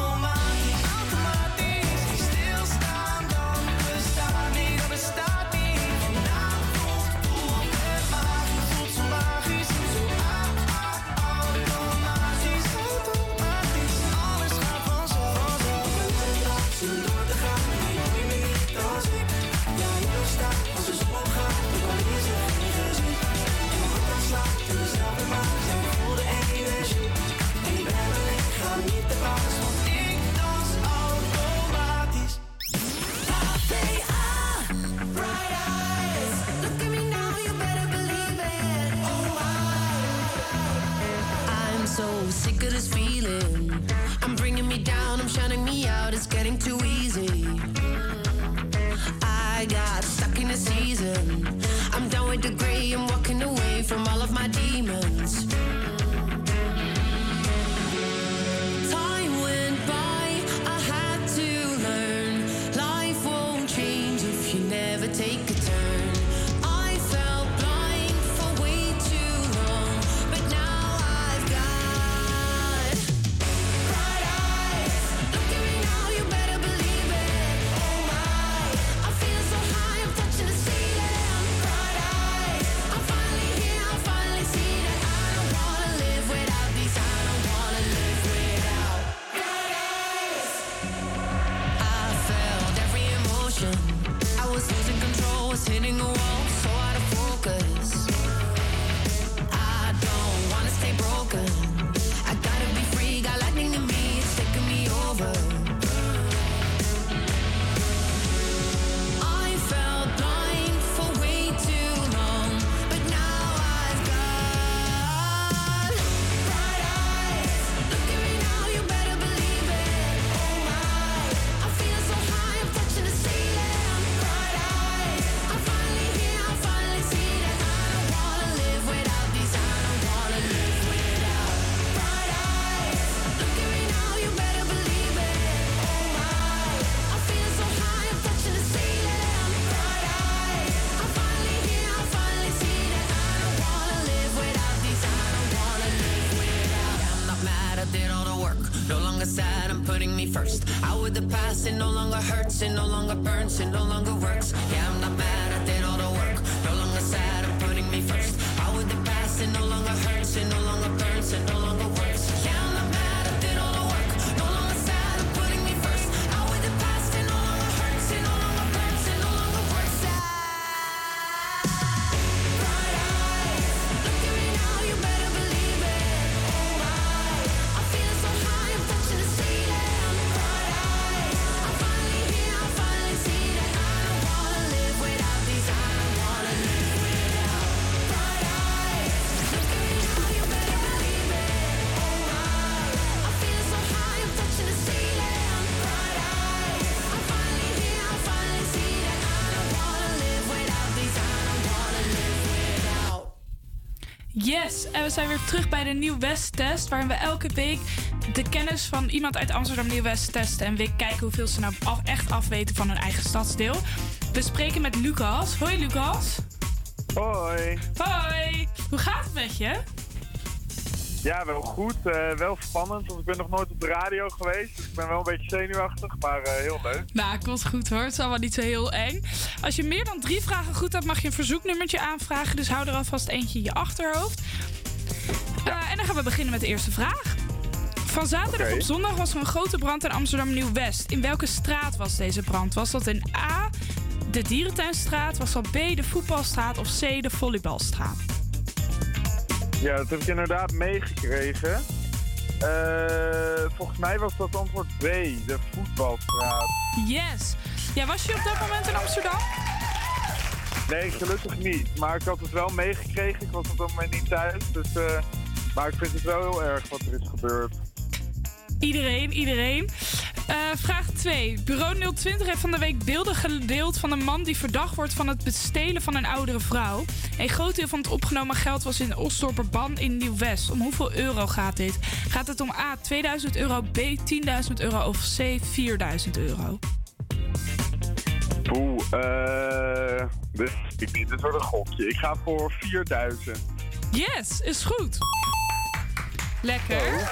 The past, it no longer hurts, it no longer burns, it no longer works. Yeah, zijn weer terug bij de Nieuw-West-test, waarin we elke week de kennis van iemand uit Amsterdam Nieuw-West testen en weer kijken hoeveel ze nou af- echt afweten van hun eigen stadsdeel. We spreken met Lucas. Hoi Lucas. Hoi. Hoi. Hoe gaat het met je? Ja, wel goed. eh, wel spannend, want ik ben nog nooit op de radio geweest. Dus ik ben wel een beetje zenuwachtig, maar eh, heel leuk. Nou, komt goed hoor. Het is allemaal niet zo heel eng. Als je meer dan drie vragen goed hebt, mag je een verzoeknummertje aanvragen. Dus hou er alvast eentje in je achterhoofd. Dan gaan we beginnen met de eerste vraag. Van zaterdag op zondag was er een grote brand in Amsterdam Nieuw-West. In welke straat was deze brand? Was dat in A, de Dierentuinstraat? Was dat B, de Voetbalstraat? Of C, de Volleybalstraat? Ja, dat heb ik inderdaad meegekregen. Eh, volgens mij was dat antwoord B, de voetbalstraat. Yes. Ja, was je op dat moment in Amsterdam? Nee, gelukkig niet. Maar ik had het wel meegekregen. Ik was op dat moment niet thuis. Dus, eh, maar ik vind het wel heel erg wat er is gebeurd. Iedereen, iedereen. Eh, vraag 2. Bureau 020 heeft van de week beelden gedeeld van een man die verdacht wordt van het bestelen van een oudere vrouw. Een groot deel van het opgenomen geld was in Osdorperban in Nieuw-West. Om hoeveel euro gaat dit? Gaat het om A 2000 euro, B 10.000 euro of C 4000 euro? Poeh, eh. Dit, ik, dit wordt een gokje. Ik ga voor 4000. Yes, is goed. Lekker.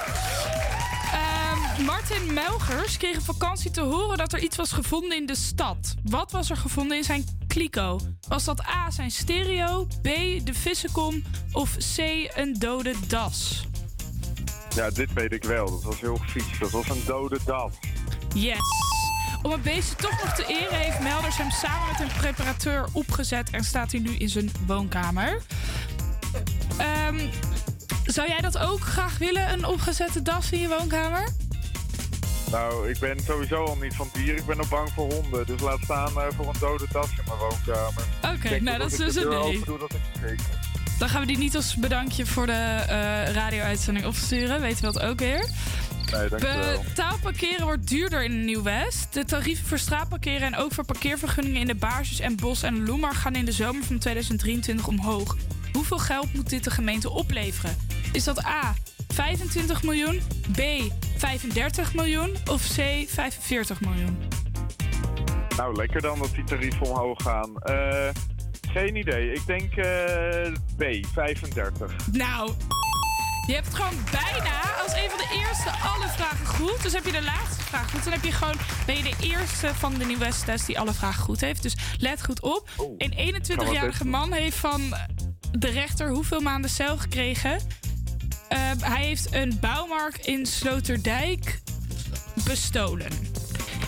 Ehm, Martin Melgers kreeg op vakantie te horen dat er iets was gevonden in de stad. Wat was er gevonden in zijn kliko? Was dat A, zijn stereo, B, de vissenkom of C, een dode das? Ja, dit weet ik wel. Dat was heel vies. Dat was een dode das. Yes. Om het beestje toch nog te eren heeft Melders hem samen met een preparateur opgezet en staat hij nu in zijn woonkamer. Ehm, zou jij dat ook graag willen, een opgezette das in je woonkamer? Nou, ik ben sowieso al niet van dieren. Ik ben ook bang voor honden. Dus laat staan eh, voor een dode das in mijn woonkamer. Oké, nou, dat is dus een nee. doe, dat ik. Dan gaan we die niet als bedankje voor de eh, radio-uitzending opsturen. Weten we dat ook weer. Nee. Betaalparkeren wordt duurder in Nieuw-West. De tarieven voor straatparkeren en ook voor parkeervergunningen in de Baarsjes en Bos en Loemar gaan in de zomer van 2023 omhoog. Hoeveel geld moet dit de gemeente opleveren? Is dat A. 25 miljoen, B. 35 miljoen of C. 45 miljoen? Nou, lekker dan dat die tarieven omhoog gaan. Eh, geen idee. Ik denk eh, B, 35. Nou, je hebt gewoon bijna als een van de eerste alle vragen goed. Dus heb je de laatste vraag goed, dan heb je gewoon, ben je de eerste van de nieuwe test die alle vragen goed heeft. Dus let goed op. Een 21-jarige man heeft van de rechter hoeveel maanden cel gekregen? Eh, hij heeft een bouwmarkt in Sloterdijk bestolen.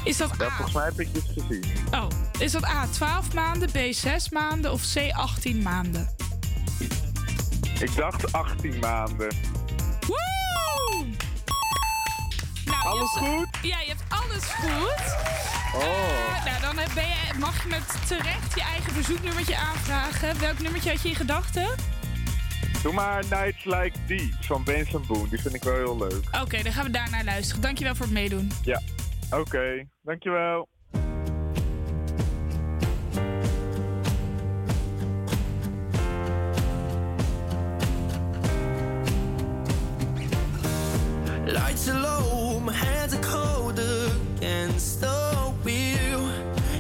Is dat Ja, A? volgens mij heb ik dit gezien. Oh, is dat A 12 maanden, B 6 maanden of C 18 maanden? Ik dacht 18 maanden. Woe! Nou, Alles hebt- goed? Ja, je hebt alles goed. Oh. Eh, nou, dan heb- ben je, mag je met terecht je eigen verzoeknummertje aanvragen. Welk nummertje had je in gedachten? Doe maar Nights Like These van Benson Boone. Die vind ik wel heel leuk. Oké, dan gaan we daar naar luisteren. Dankjewel voor het meedoen. Ja, oké. Dankjewel. Lights are low, my hands are cold against the wheel,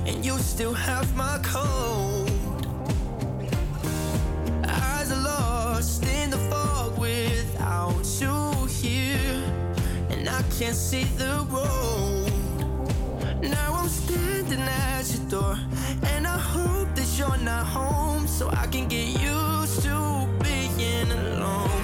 and you still have my code. Lost in the fog without you here, and I can't see the road. Now I'm standing at your door, and I hope that you're not home, so I can get used to being alone.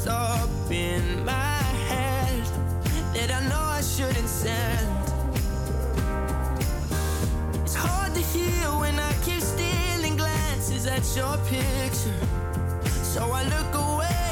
Words up in my head that I know I shouldn't send. It's hard to hear when I keep stealing glances at your picture. So I look away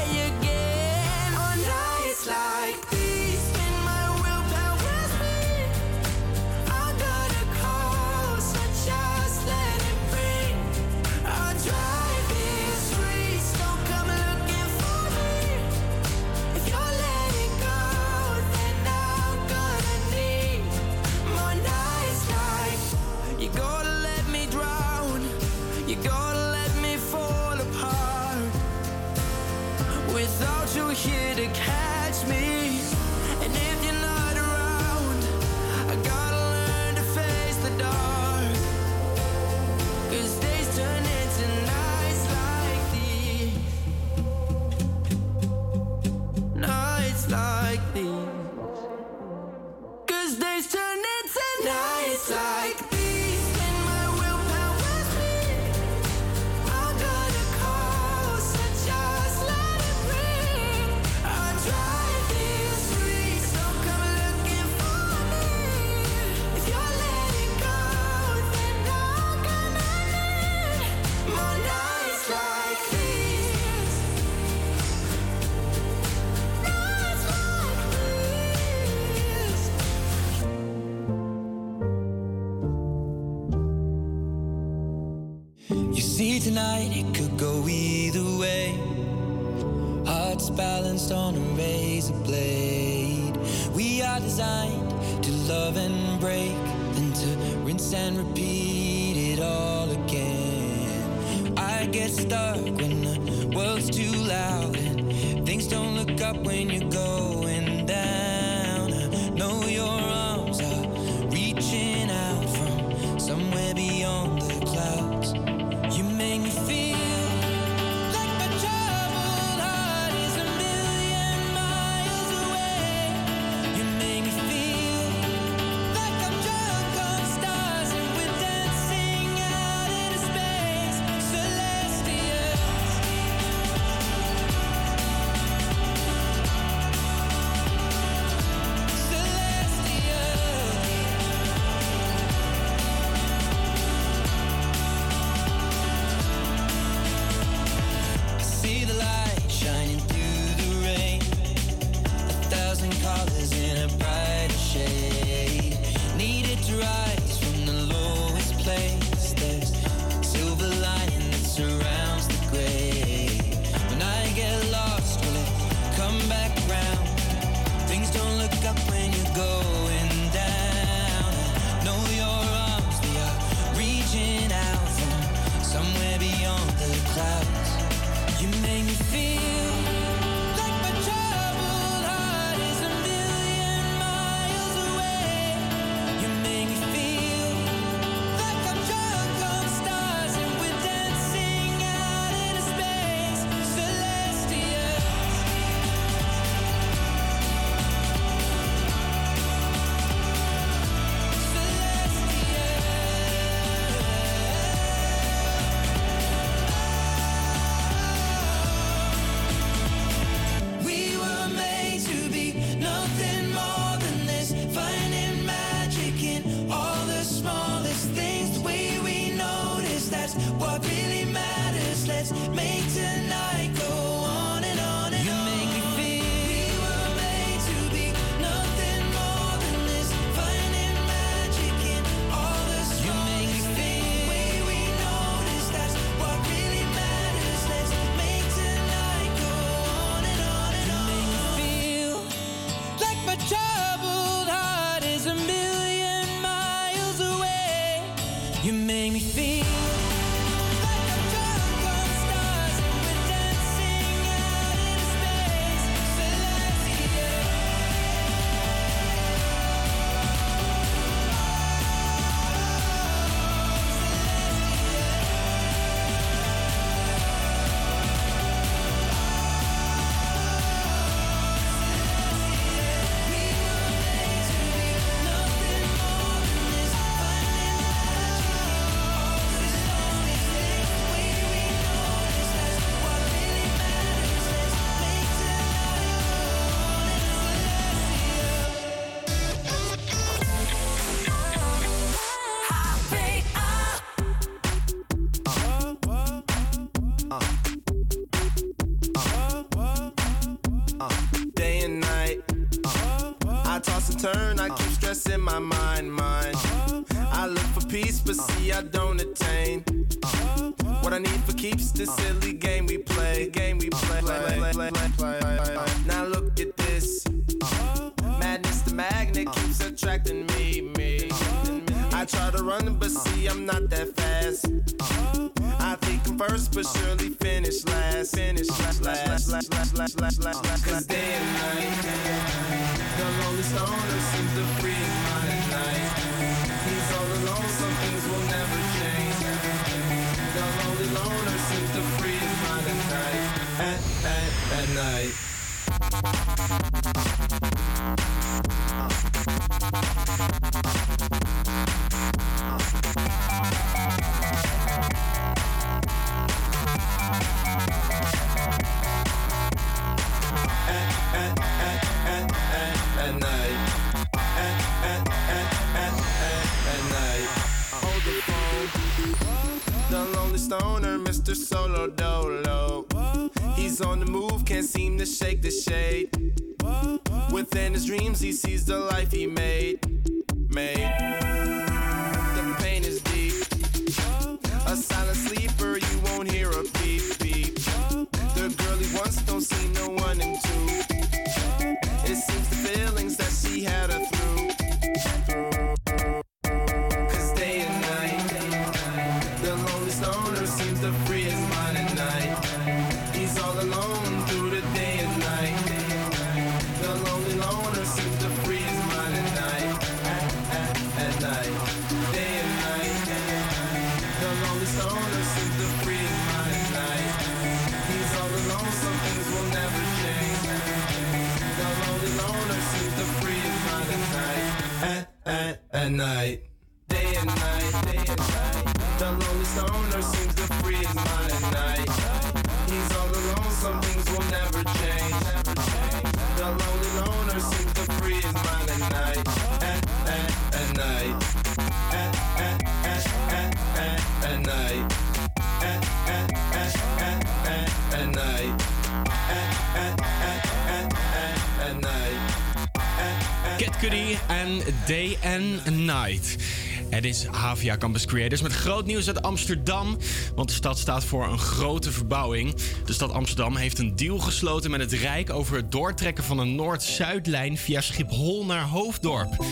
dit is Havia Campus Creators met groot nieuws uit Amsterdam. Want de stad staat voor een grote verbouwing. De stad Amsterdam heeft een deal gesloten met het Rijk over het doortrekken van een Noord-Zuidlijn via Schiphol naar Hoofddorp.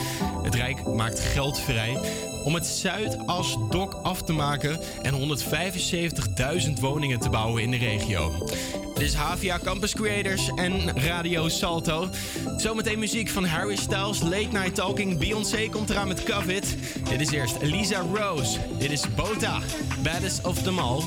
Het Rijk maakt geld vrij om het zuidasdok af te maken en 175.000 woningen te bouwen in de regio. Dit is Havia Campus Creators en Radio Salto. Zometeen muziek van Harry Styles, Late Night Talking. Beyoncé komt eraan met COVID. Dit is eerst Lisa Rose. Dit is Bota, Baddest of Them All.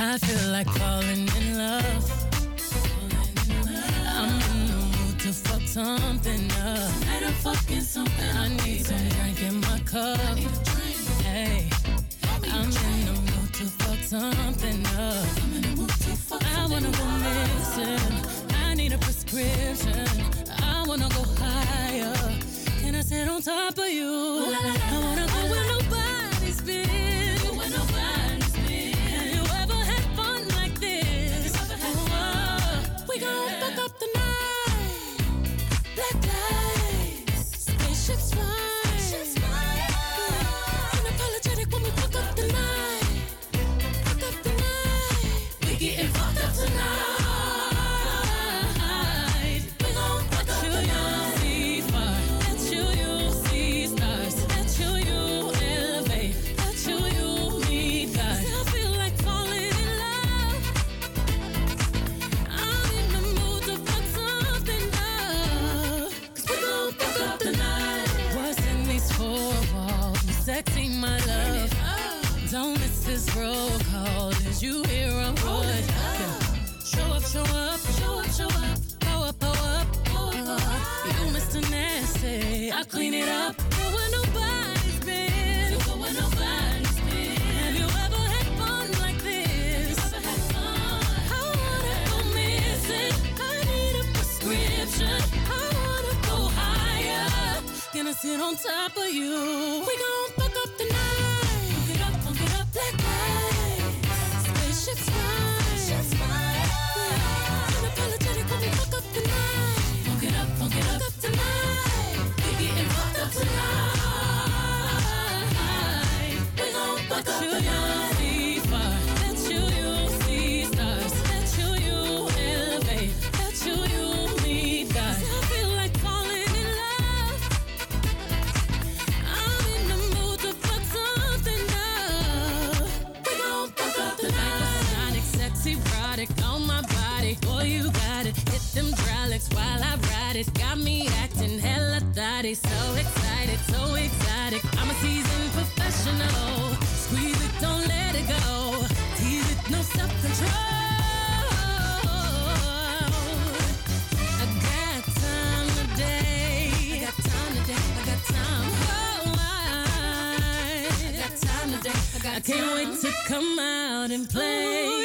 I feel like falling in love. I'm in the mood to fuck something up. Tonight I'm fucking something. I need some drink in my cup. Hey, I'm in the mood to fuck something up. I wanna go missing. I need a prescription. I wanna go higher. Can I sit on top of you? I wanna sit on top of you. I can't wait to come out and play.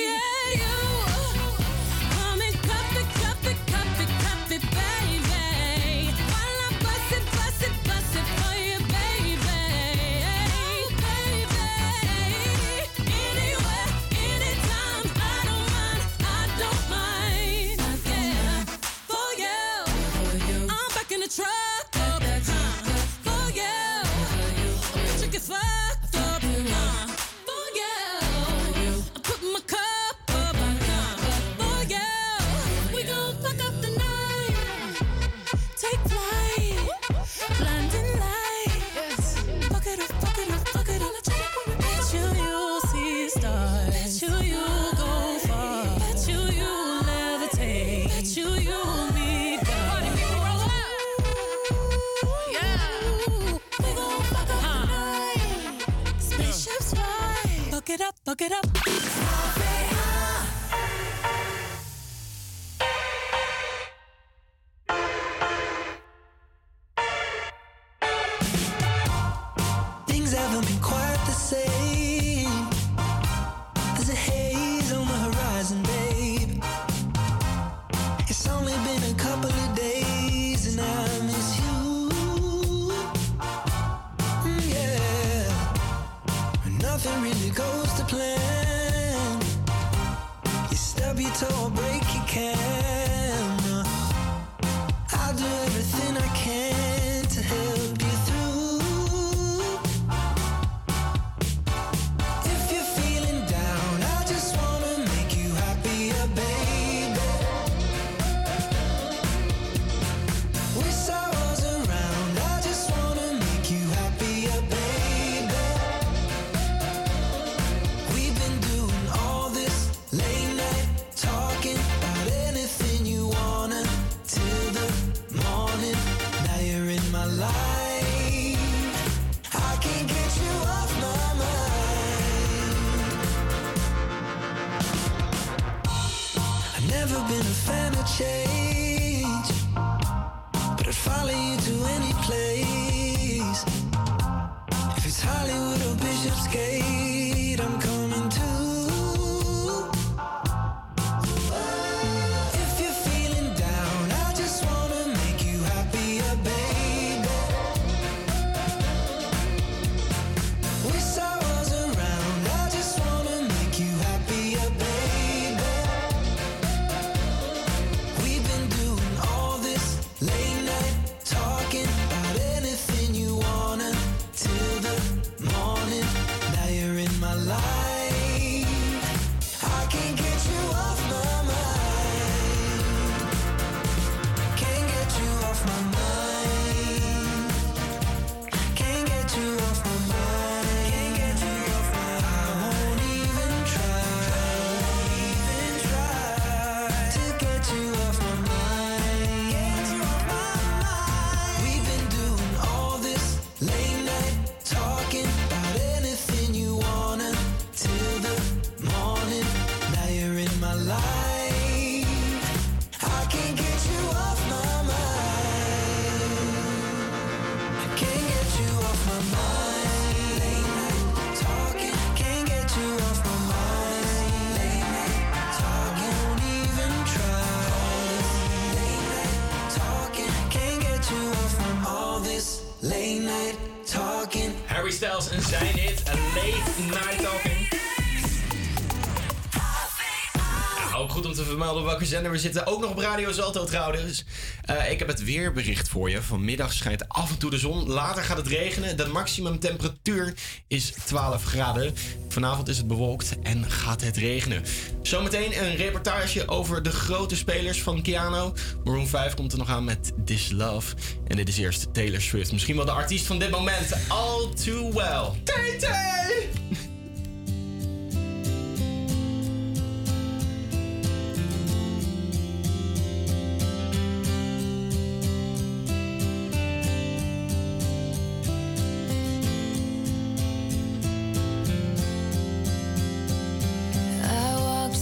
Zender we zitten. Ook nog op Radio Zalto trouwens. Eh, ik heb het weerbericht voor je. Vanmiddag schijnt af en toe de zon. Later gaat het regenen. De maximumtemperatuur is 12 graden. Vanavond is het bewolkt en gaat het regenen. Zometeen een reportage over de grote spelers van Keanu. Maroon 5 komt er nog aan met This Love. En dit is eerst Taylor Swift. Misschien wel de artiest van dit moment. All Too Well. TT!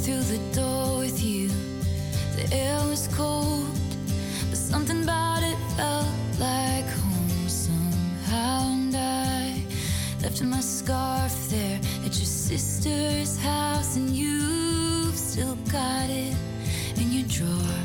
Through the door with you. The air was cold, but something about it felt like home somehow. And I left my scarf there at your sister's house, and you've still got it in your drawer,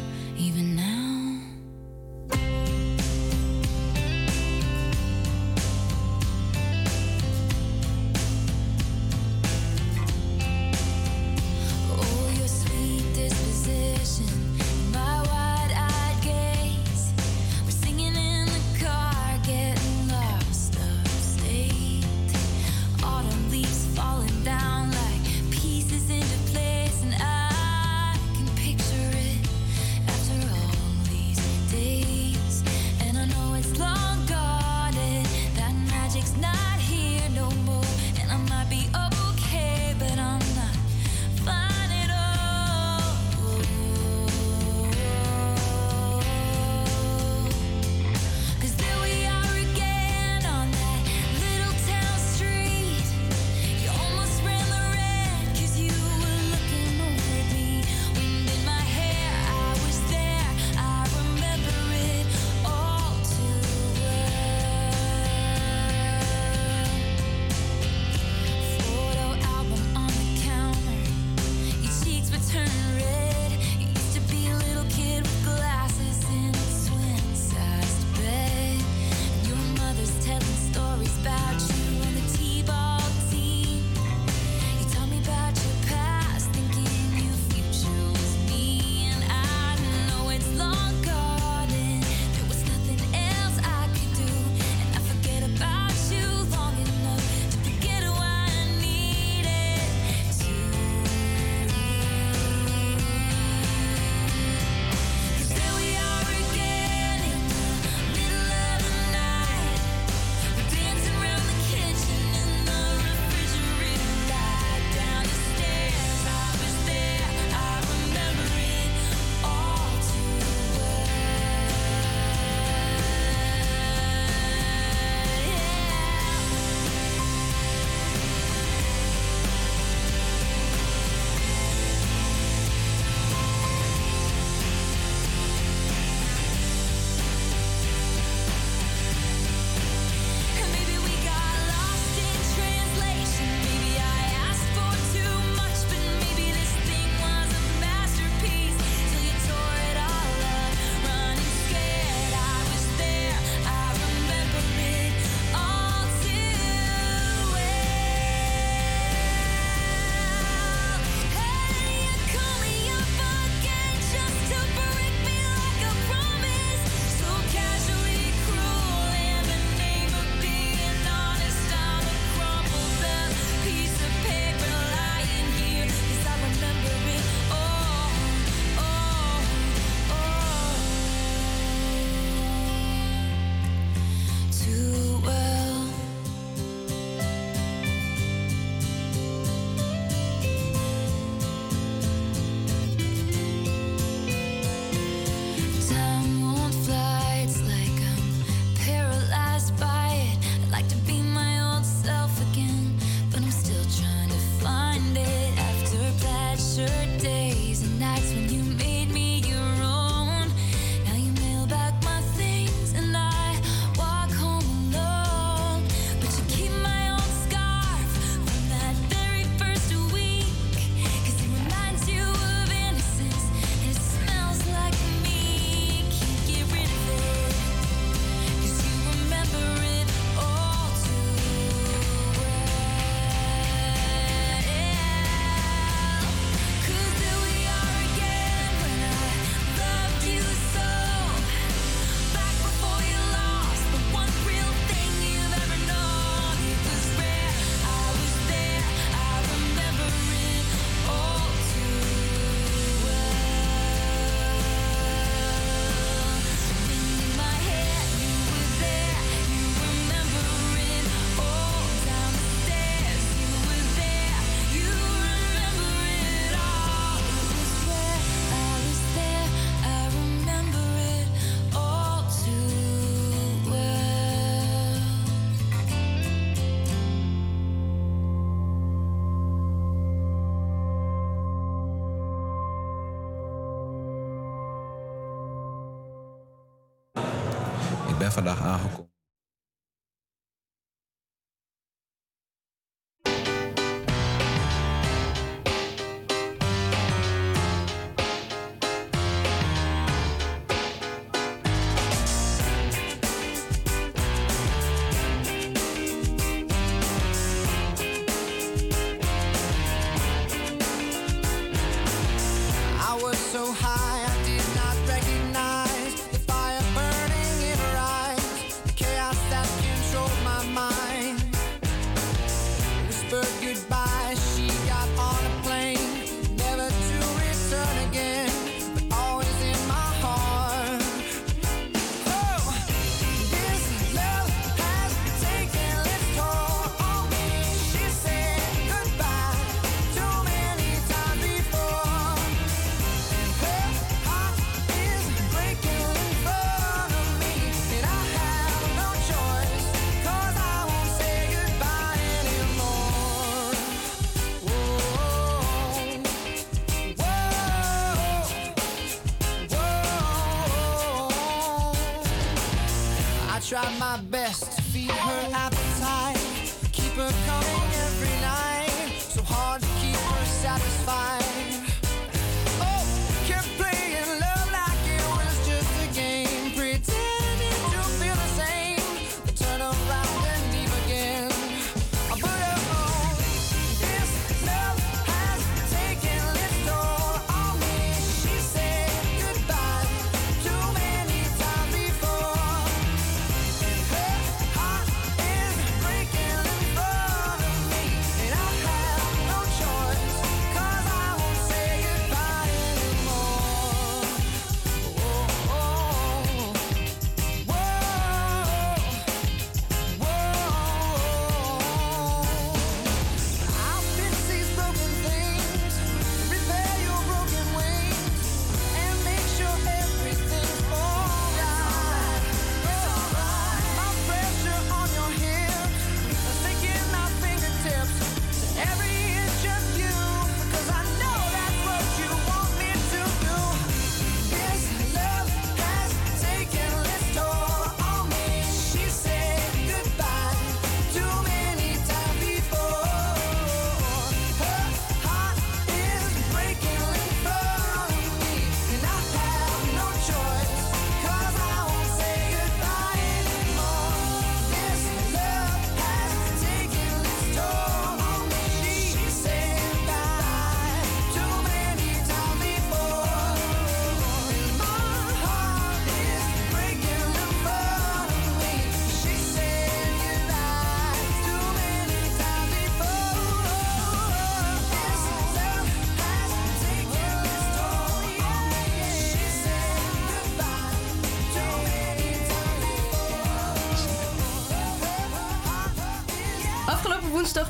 vandaag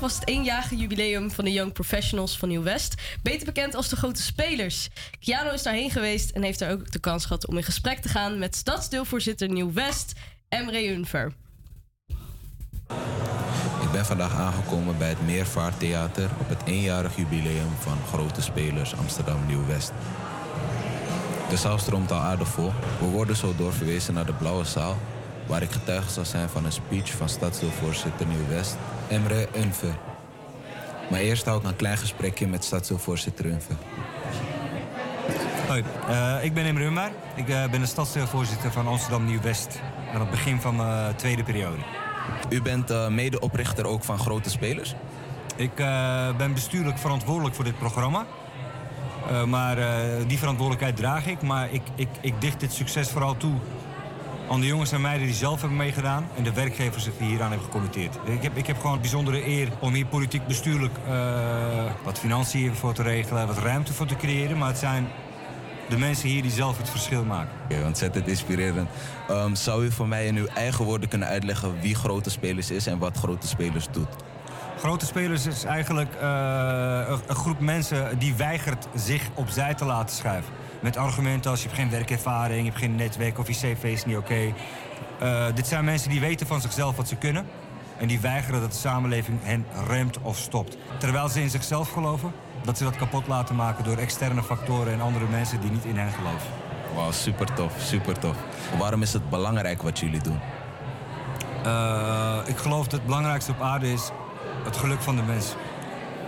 was het eenjarige jubileum van de Young Professionals van Nieuw-West. Beter bekend als de Grote Spelers. Kiano is daarheen geweest en heeft daar ook de kans gehad om in gesprek te gaan met stadsdeelvoorzitter Nieuw-West, Emre Unver. Ik ben vandaag aangekomen bij het Meervaarttheater op het eenjarig jubileum van Grote Spelers Amsterdam Nieuw-West. De zaal stroomt al aardig vol. We worden zo doorverwezen naar de Blauwe Zaal, waar ik getuige zal zijn van een speech van stadsdeelvoorzitter Nieuw-West, Emre Unver. Maar eerst hou ik een klein gesprekje met stadsdeelvoorzitter Unver. Hoi, eh, ik ben Emre Hummer. Ik eh, ben de stadsdeelvoorzitter van Amsterdam Nieuw-West. Aan het begin van mijn tweede periode. U bent eh, medeoprichter ook van Grote Spelers? Ik eh, ben bestuurlijk verantwoordelijk voor dit programma. Eh, maar eh, die verantwoordelijkheid draag ik. Maar ik, ik, ik dicht dit succes vooral toe aan de jongens en meiden die zelf hebben meegedaan... en de werkgevers die hieraan hebben gecommitteerd. Ik heb, ik heb gewoon een bijzondere eer om hier politiek bestuurlijk... eh, wat financiën voor te regelen, wat ruimte voor te creëren. Maar het zijn de mensen hier die zelf het verschil maken. Oké, ontzettend inspirerend. Ehm, zou u voor mij in uw eigen woorden kunnen uitleggen wie Grote Spelers is en wat Grote Spelers doet? Grote spelers is eigenlijk eh, een, een groep mensen die weigert zich opzij te laten schuiven. Met argumenten als je hebt geen werkervaring, je hebt geen netwerk of je cv is niet oké. Eh, dit zijn mensen die weten van zichzelf wat ze kunnen. En die weigeren dat de samenleving hen remt of stopt. Terwijl ze in zichzelf geloven, dat ze dat kapot laten maken door externe factoren en andere mensen die niet in hen geloven. Wauw, super tof, super tof. Waarom is het belangrijk wat jullie doen? Eh, ik geloof dat het belangrijkste op aarde is het geluk van de mens.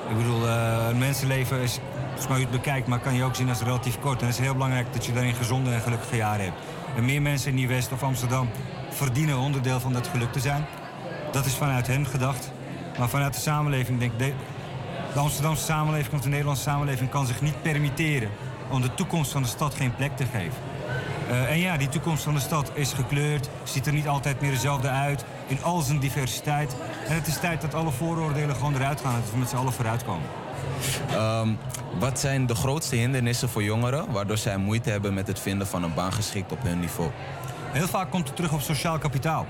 Ik bedoel, eh, een mensenleven is, als je het bekijkt, maar kan je ook zien als relatief kort. En het is heel belangrijk dat je daarin gezonde en gelukkige jaren hebt. En meer mensen in Nieuw-West of Amsterdam verdienen onderdeel van dat geluk te zijn. Dat is vanuit hen gedacht. Maar vanuit de samenleving denk ik... De, de Amsterdamse samenleving of de Nederlandse samenleving kan zich niet permitteren om de toekomst van de stad geen plek te geven. Eh, en ja, die toekomst van de stad is gekleurd, ziet er niet altijd meer dezelfde uit, in al zijn diversiteit. En het is tijd dat alle vooroordelen gewoon eruit gaan en dat we met z'n allen vooruitkomen. Ehm, wat zijn de grootste hindernissen voor jongeren waardoor zij moeite hebben met het vinden van een baan geschikt op hun niveau? Heel vaak komt het terug op sociaal kapitaal.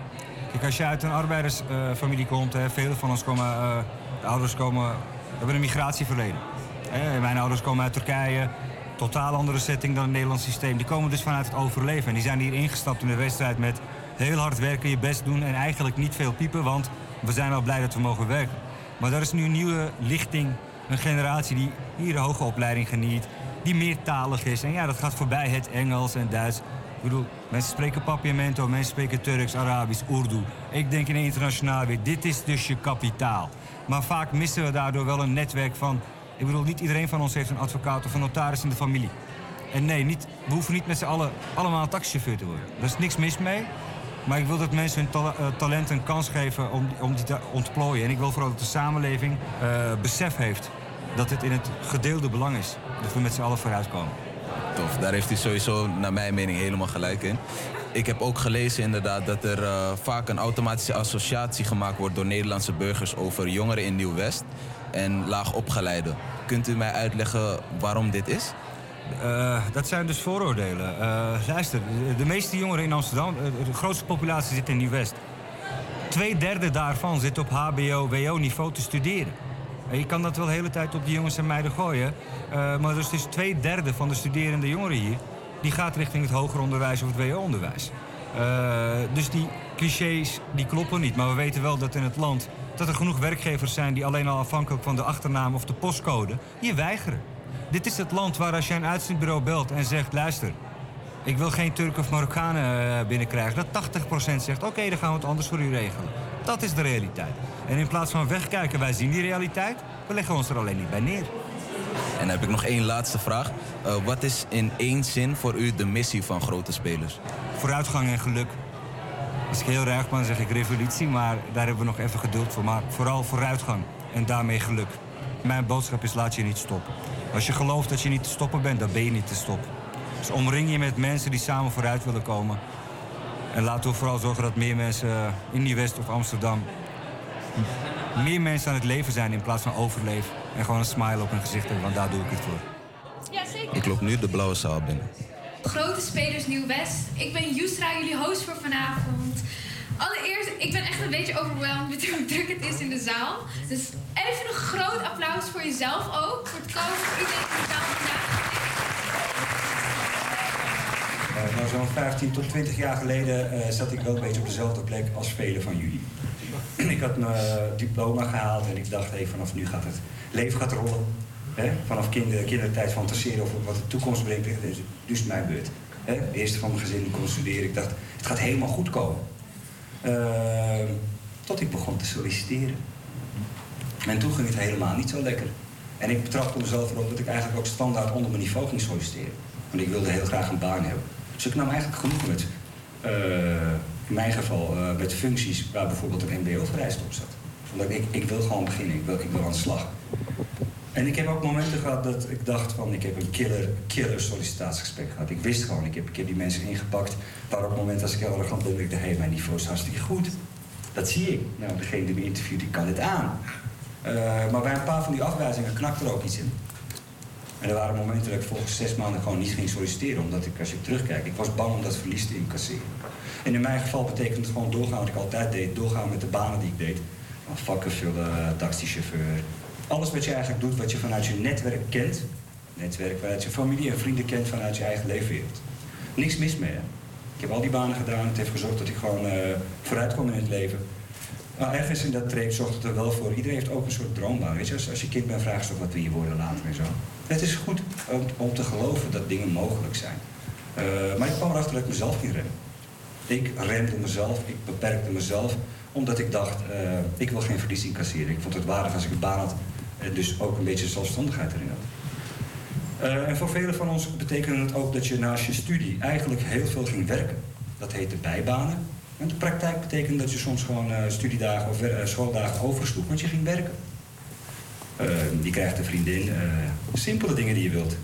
Kijk, als je uit een arbeidersfamilie komt, vele van ons komen, eh, de ouders komen, hebben een migratieverleden. Hè, mijn ouders komen uit Turkije, totaal andere setting dan het Nederlands systeem. Die komen dus vanuit het overleven en die zijn hier ingestapt in de wedstrijd met heel hard werken, je best doen en eigenlijk niet veel piepen, want we zijn wel blij dat we mogen werken. Maar er is nu een nieuwe lichting, een generatie die hier een hoge opleiding geniet, die meertalig is. En ja, dat gaat voorbij het Engels en Duits. Ik bedoel, mensen spreken papiamento, mensen spreken Turks, Arabisch, Urdu. Ik denk in internationaal weer, dit is dus je kapitaal. Maar vaak missen we daardoor wel een netwerk van... Ik bedoel, niet iedereen van ons heeft een advocaat of een notaris in de familie. En nee, niet, we hoeven niet met z'n allen allemaal taxichauffeur te worden. Daar is niks mis mee. Maar ik wil dat mensen hun tala- eh, talent een kans geven om, om die te ontplooien. En ik wil vooral dat de samenleving eh, besef heeft dat het in het gedeelde belang is. Dat we met z'n allen vooruitkomen. Tof, daar heeft u sowieso naar mijn mening helemaal gelijk in. Ik heb ook gelezen inderdaad dat er eh, vaak een automatische associatie gemaakt wordt door Nederlandse burgers over jongeren in Nieuw-West en laag opgeleiden. Kunt u mij uitleggen waarom dit is? Eh, dat zijn dus vooroordelen. Eh, luister, de, meeste jongeren in Amsterdam, de grootste populatie zit in Nieuw-West. Twee derde daarvan zit op HBO-WO-niveau te studeren. Je kan dat wel de hele tijd op die jongens en meiden gooien. eh, maar dus, dus twee derde van de studerende jongeren hier... die gaat richting het hoger onderwijs of het WO-onderwijs. Eh, dus die clichés die kloppen niet. Maar we weten wel dat in het land... dat er genoeg werkgevers zijn die alleen al afhankelijk van de achternaam of de postcode... je weigeren. Dit is het land waar als jij een uitzendbureau belt en zegt... luister, ik wil geen Turk of Marokkanen eh, binnenkrijgen. Dat 80% zegt, oké, dan gaan we het anders voor u regelen. Dat is de realiteit. En in plaats van wegkijken, wij zien die realiteit. We leggen ons er alleen niet bij neer. En dan heb ik nog één laatste vraag. Eh, wat is in één zin voor u de missie van grote spelers? Vooruitgang en geluk. Als ik heel ruig ben, zeg ik revolutie, maar daar hebben we nog even geduld voor. Maar vooral vooruitgang en daarmee geluk. Mijn boodschap is, laat je niet stoppen. Als je gelooft dat je niet te stoppen bent, dan ben je niet te stoppen. Dus omring je met mensen die samen vooruit willen komen. En laten we vooral zorgen dat meer mensen eh, in Nieuw-West of Amsterdam... meer mensen aan het leven zijn in plaats van overleven. En gewoon een smile op hun gezicht hebben, want daar doe ik het voor. Ja, zeker. Ik loop nu de blauwe zaal binnen. Grote spelers Nieuw-West. Ik ben Yusra, jullie host voor vanavond. Allereerst, ik ben echt een beetje overweldigd met hoe druk het is in de zaal. Dus even een groot applaus voor jezelf ook. Voor het komen voor iedereen in de zaal vandaag. Eh, nou, zo'n 15 tot 20 jaar geleden eh, zat ik wel een beetje op dezelfde plek als velen van jullie. ik had mijn eh, diploma gehaald en ik dacht, hey, vanaf nu gaat het leven gaat rollen. Vanaf kinder, kindertijd fantaseren over wat de toekomst brengt. Dus, dus mijn beurt. Hè? De eerste van mijn gezin kon studeren. Ik dacht, het gaat helemaal goed komen. Eh, tot ik begon te solliciteren. En toen ging het helemaal niet zo lekker. En ik betrapte mezelf erop dat ik eigenlijk ook standaard onder mijn niveau ging solliciteren. Want ik wilde heel graag een baan hebben. Dus ik nam eigenlijk genoeg met, eh, in mijn geval, eh, met functies waar bijvoorbeeld een mbo-vereist op zat. Omdat ik, ik wil gewoon beginnen, ik wil, ik wil aan de slag. En ik heb ook momenten gehad dat ik dacht van, ik heb een killer, killer sollicitatiegesprek gehad. Ik wist gewoon, ik heb, ik heb die mensen ingepakt. Maar op het moment als ik heel arrogant ben, ik dacht, hé, mijn niveau is hartstikke goed. Dat zie ik. Nou, degene die me interviewt, die kan dit aan. Eh, maar bij een paar van die afwijzingen knakte er ook iets in. En er waren momenten dat ik volgens zes maanden gewoon niet ging solliciteren. Omdat ik, als ik terugkijk, ik was bang om dat verlies te incasseren. En in mijn geval betekent het gewoon doorgaan wat ik altijd deed. Doorgaan met de banen die ik deed. Vakken vullen, taxichauffeur. Alles wat je eigenlijk doet, wat je vanuit je netwerk kent. Netwerk waaruit je familie en vrienden kent vanuit je eigen leefwereld. Niks mis mee, hè. Ik heb al die banen gedaan. Het heeft gezorgd dat ik gewoon eh, vooruit kom in het leven. Maar ergens in dat treep zorgt het er wel voor. Iedereen heeft ook een soort droombaan. Weet je, als, als je kind bent, vraag je wat wil je worden later en zo. Het is goed om, om te geloven dat dingen mogelijk zijn. Eh, maar ik kwam erachter dat ik mezelf ging remmen. Ik remde mezelf, ik beperkte mezelf, omdat ik dacht, eh, ik wil geen verlies incasseren. Ik vond het waardig als ik een baan had en dus ook een beetje zelfstandigheid erin had. Eh, en voor velen van ons betekende het ook dat je naast je studie eigenlijk heel veel ging werken. Dat heette bijbanen. En de praktijk betekende dat je soms gewoon studiedagen of schooldagen oversloeg, want je ging werken. Je krijgt een vriendin, eh, simpele dingen die je wilt.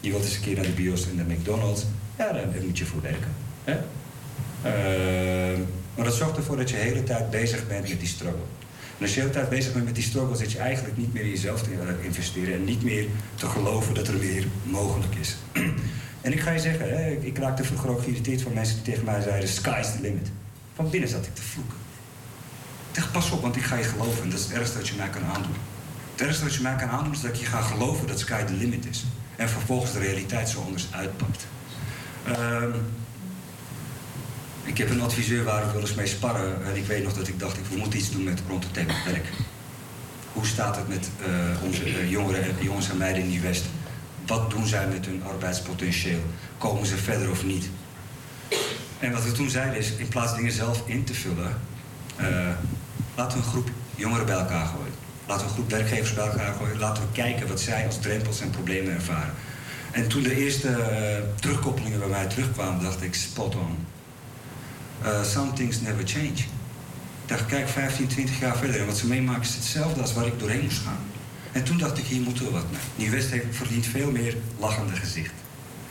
Je wilt eens een keer naar de bios en de McDonald's. Ja, daar, moet je voor werken. Hè? Eh, maar dat zorgt ervoor dat je de hele tijd bezig bent met die struggle. En als je de hele tijd bezig bent met die struggle, zit je eigenlijk niet meer in jezelf te eh, investeren en niet meer te geloven dat er meer mogelijk is. en ik ga je zeggen, hè, ik- ik raakte vroeger ook geïrriteerd van mensen die tegen mij zeiden: Sky's the limit. Van binnen zat ik te vloeken. Ik dacht, pas op, want ik ga je geloven en dat is het ergste wat je mij kan aandoen. Het ergste wat je mij kan aandoen is dat je ga geloven dat sky the limit is. En vervolgens de realiteit zo anders uitpakt. Ehm, ik heb een adviseur waar we wel eens mee sparren. En ik weet nog dat ik dacht, we moeten iets doen met rond het thema werk. Hoe staat het met eh, onze eh, jongeren, jongens en meiden in die West? Wat doen zij met hun arbeidspotentieel? Komen ze verder of niet? En wat we toen zeiden is, in plaats dingen zelf in te vullen, eh, laten we een groep jongeren bij elkaar gooien. Laten we een groep werkgevers bij elkaar gooien. Laten we kijken wat zij als drempels en problemen ervaren. En toen de eerste eh, terugkoppelingen bij mij terugkwamen, dacht ik, spot on. Eh, some things never change. Ik dacht, kijk, 15, 20 jaar verder en wat ze meemaken is hetzelfde als waar ik doorheen moest gaan. En toen dacht ik, hier moeten we wat mee. Nieuw-West verdient veel meer lachende gezichten.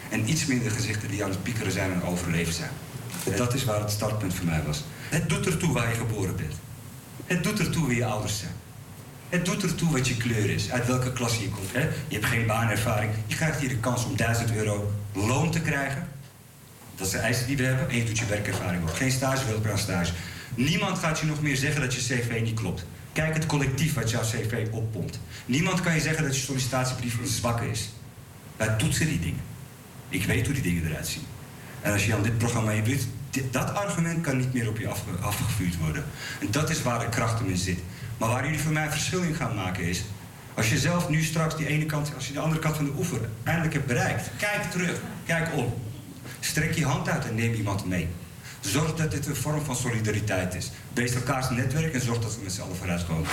En iets minder gezichten die aan het piekeren zijn en overleven zijn. En dat is waar het startpunt voor mij was. Het doet ertoe waar je geboren bent. Het doet ertoe wie je ouders zijn. Het doet ertoe wat je kleur is, uit welke klasse je komt. Hè? Je hebt geen baanervaring. Je krijgt hier de kans om 1000 euro loon te krijgen. Dat is de eisen die we hebben. En je doet je werkervaring op. Geen stage, aan stage. Niemand gaat je nog meer zeggen dat je cv niet klopt. Kijk het collectief wat jouw cv oppompt. Niemand kan je zeggen dat je sollicitatiebrief een zwakke is. Wij toetsen die dingen. Ik weet hoe die dingen eruit zien. En als je aan dit programma in doet, dat argument kan niet meer op je afge- afgevuurd worden. En dat is waar de kracht in zit. Maar waar jullie voor mij verschil in gaan maken is... als je zelf nu straks die ene kant, als je de andere kant van de oever eindelijk hebt bereikt... kijk terug, kijk om. Strek je hand uit en neem iemand mee. Zorg dat dit een vorm van solidariteit is. Wees elkaars netwerk en zorg dat we met z'n allen vooruitkomen.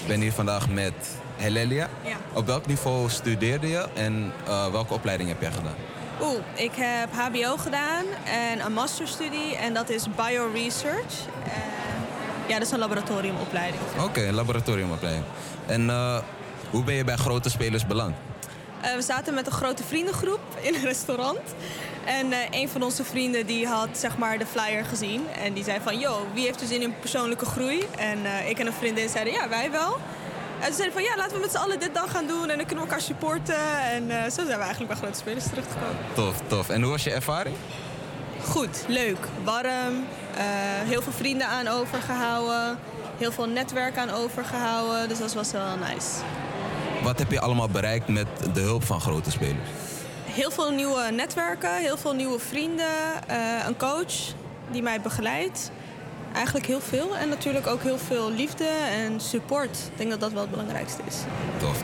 Ik ben hier vandaag met Helelia. Ja. Op welk niveau studeerde je en eh, welke opleiding heb jij gedaan? Oeh, ik heb HBO gedaan en een masterstudie en dat is bioresearch. En ja, dat is een laboratoriumopleiding. Oké, een laboratoriumopleiding. En eh, hoe ben je bij grote spelers beland? Eh, we zaten met een grote vriendengroep in een restaurant. En eh, een van onze vrienden die had zeg maar de flyer gezien. En die zei van, yo, wie heeft er zin in persoonlijke groei? En ik en een vriendin zeiden, ja, wij wel. En toen zeiden van, ja, laten we met z'n allen dit dan gaan doen. En dan kunnen we elkaar supporten. En zo zijn we eigenlijk bij grote spelers terechtgekomen. Tof, tof. En hoe was je ervaring? Goed, leuk, warm. eh, heel veel vrienden aan overgehouden. Heel veel netwerk aan overgehouden. Dus dat was wel nice. Wat heb je allemaal bereikt met de hulp van grote spelers? Heel veel nieuwe netwerken, heel veel nieuwe vrienden, eh, een coach die mij begeleidt. Eigenlijk heel veel. En natuurlijk ook heel veel liefde en support. Ik denk dat dat wel het belangrijkste is. Tof.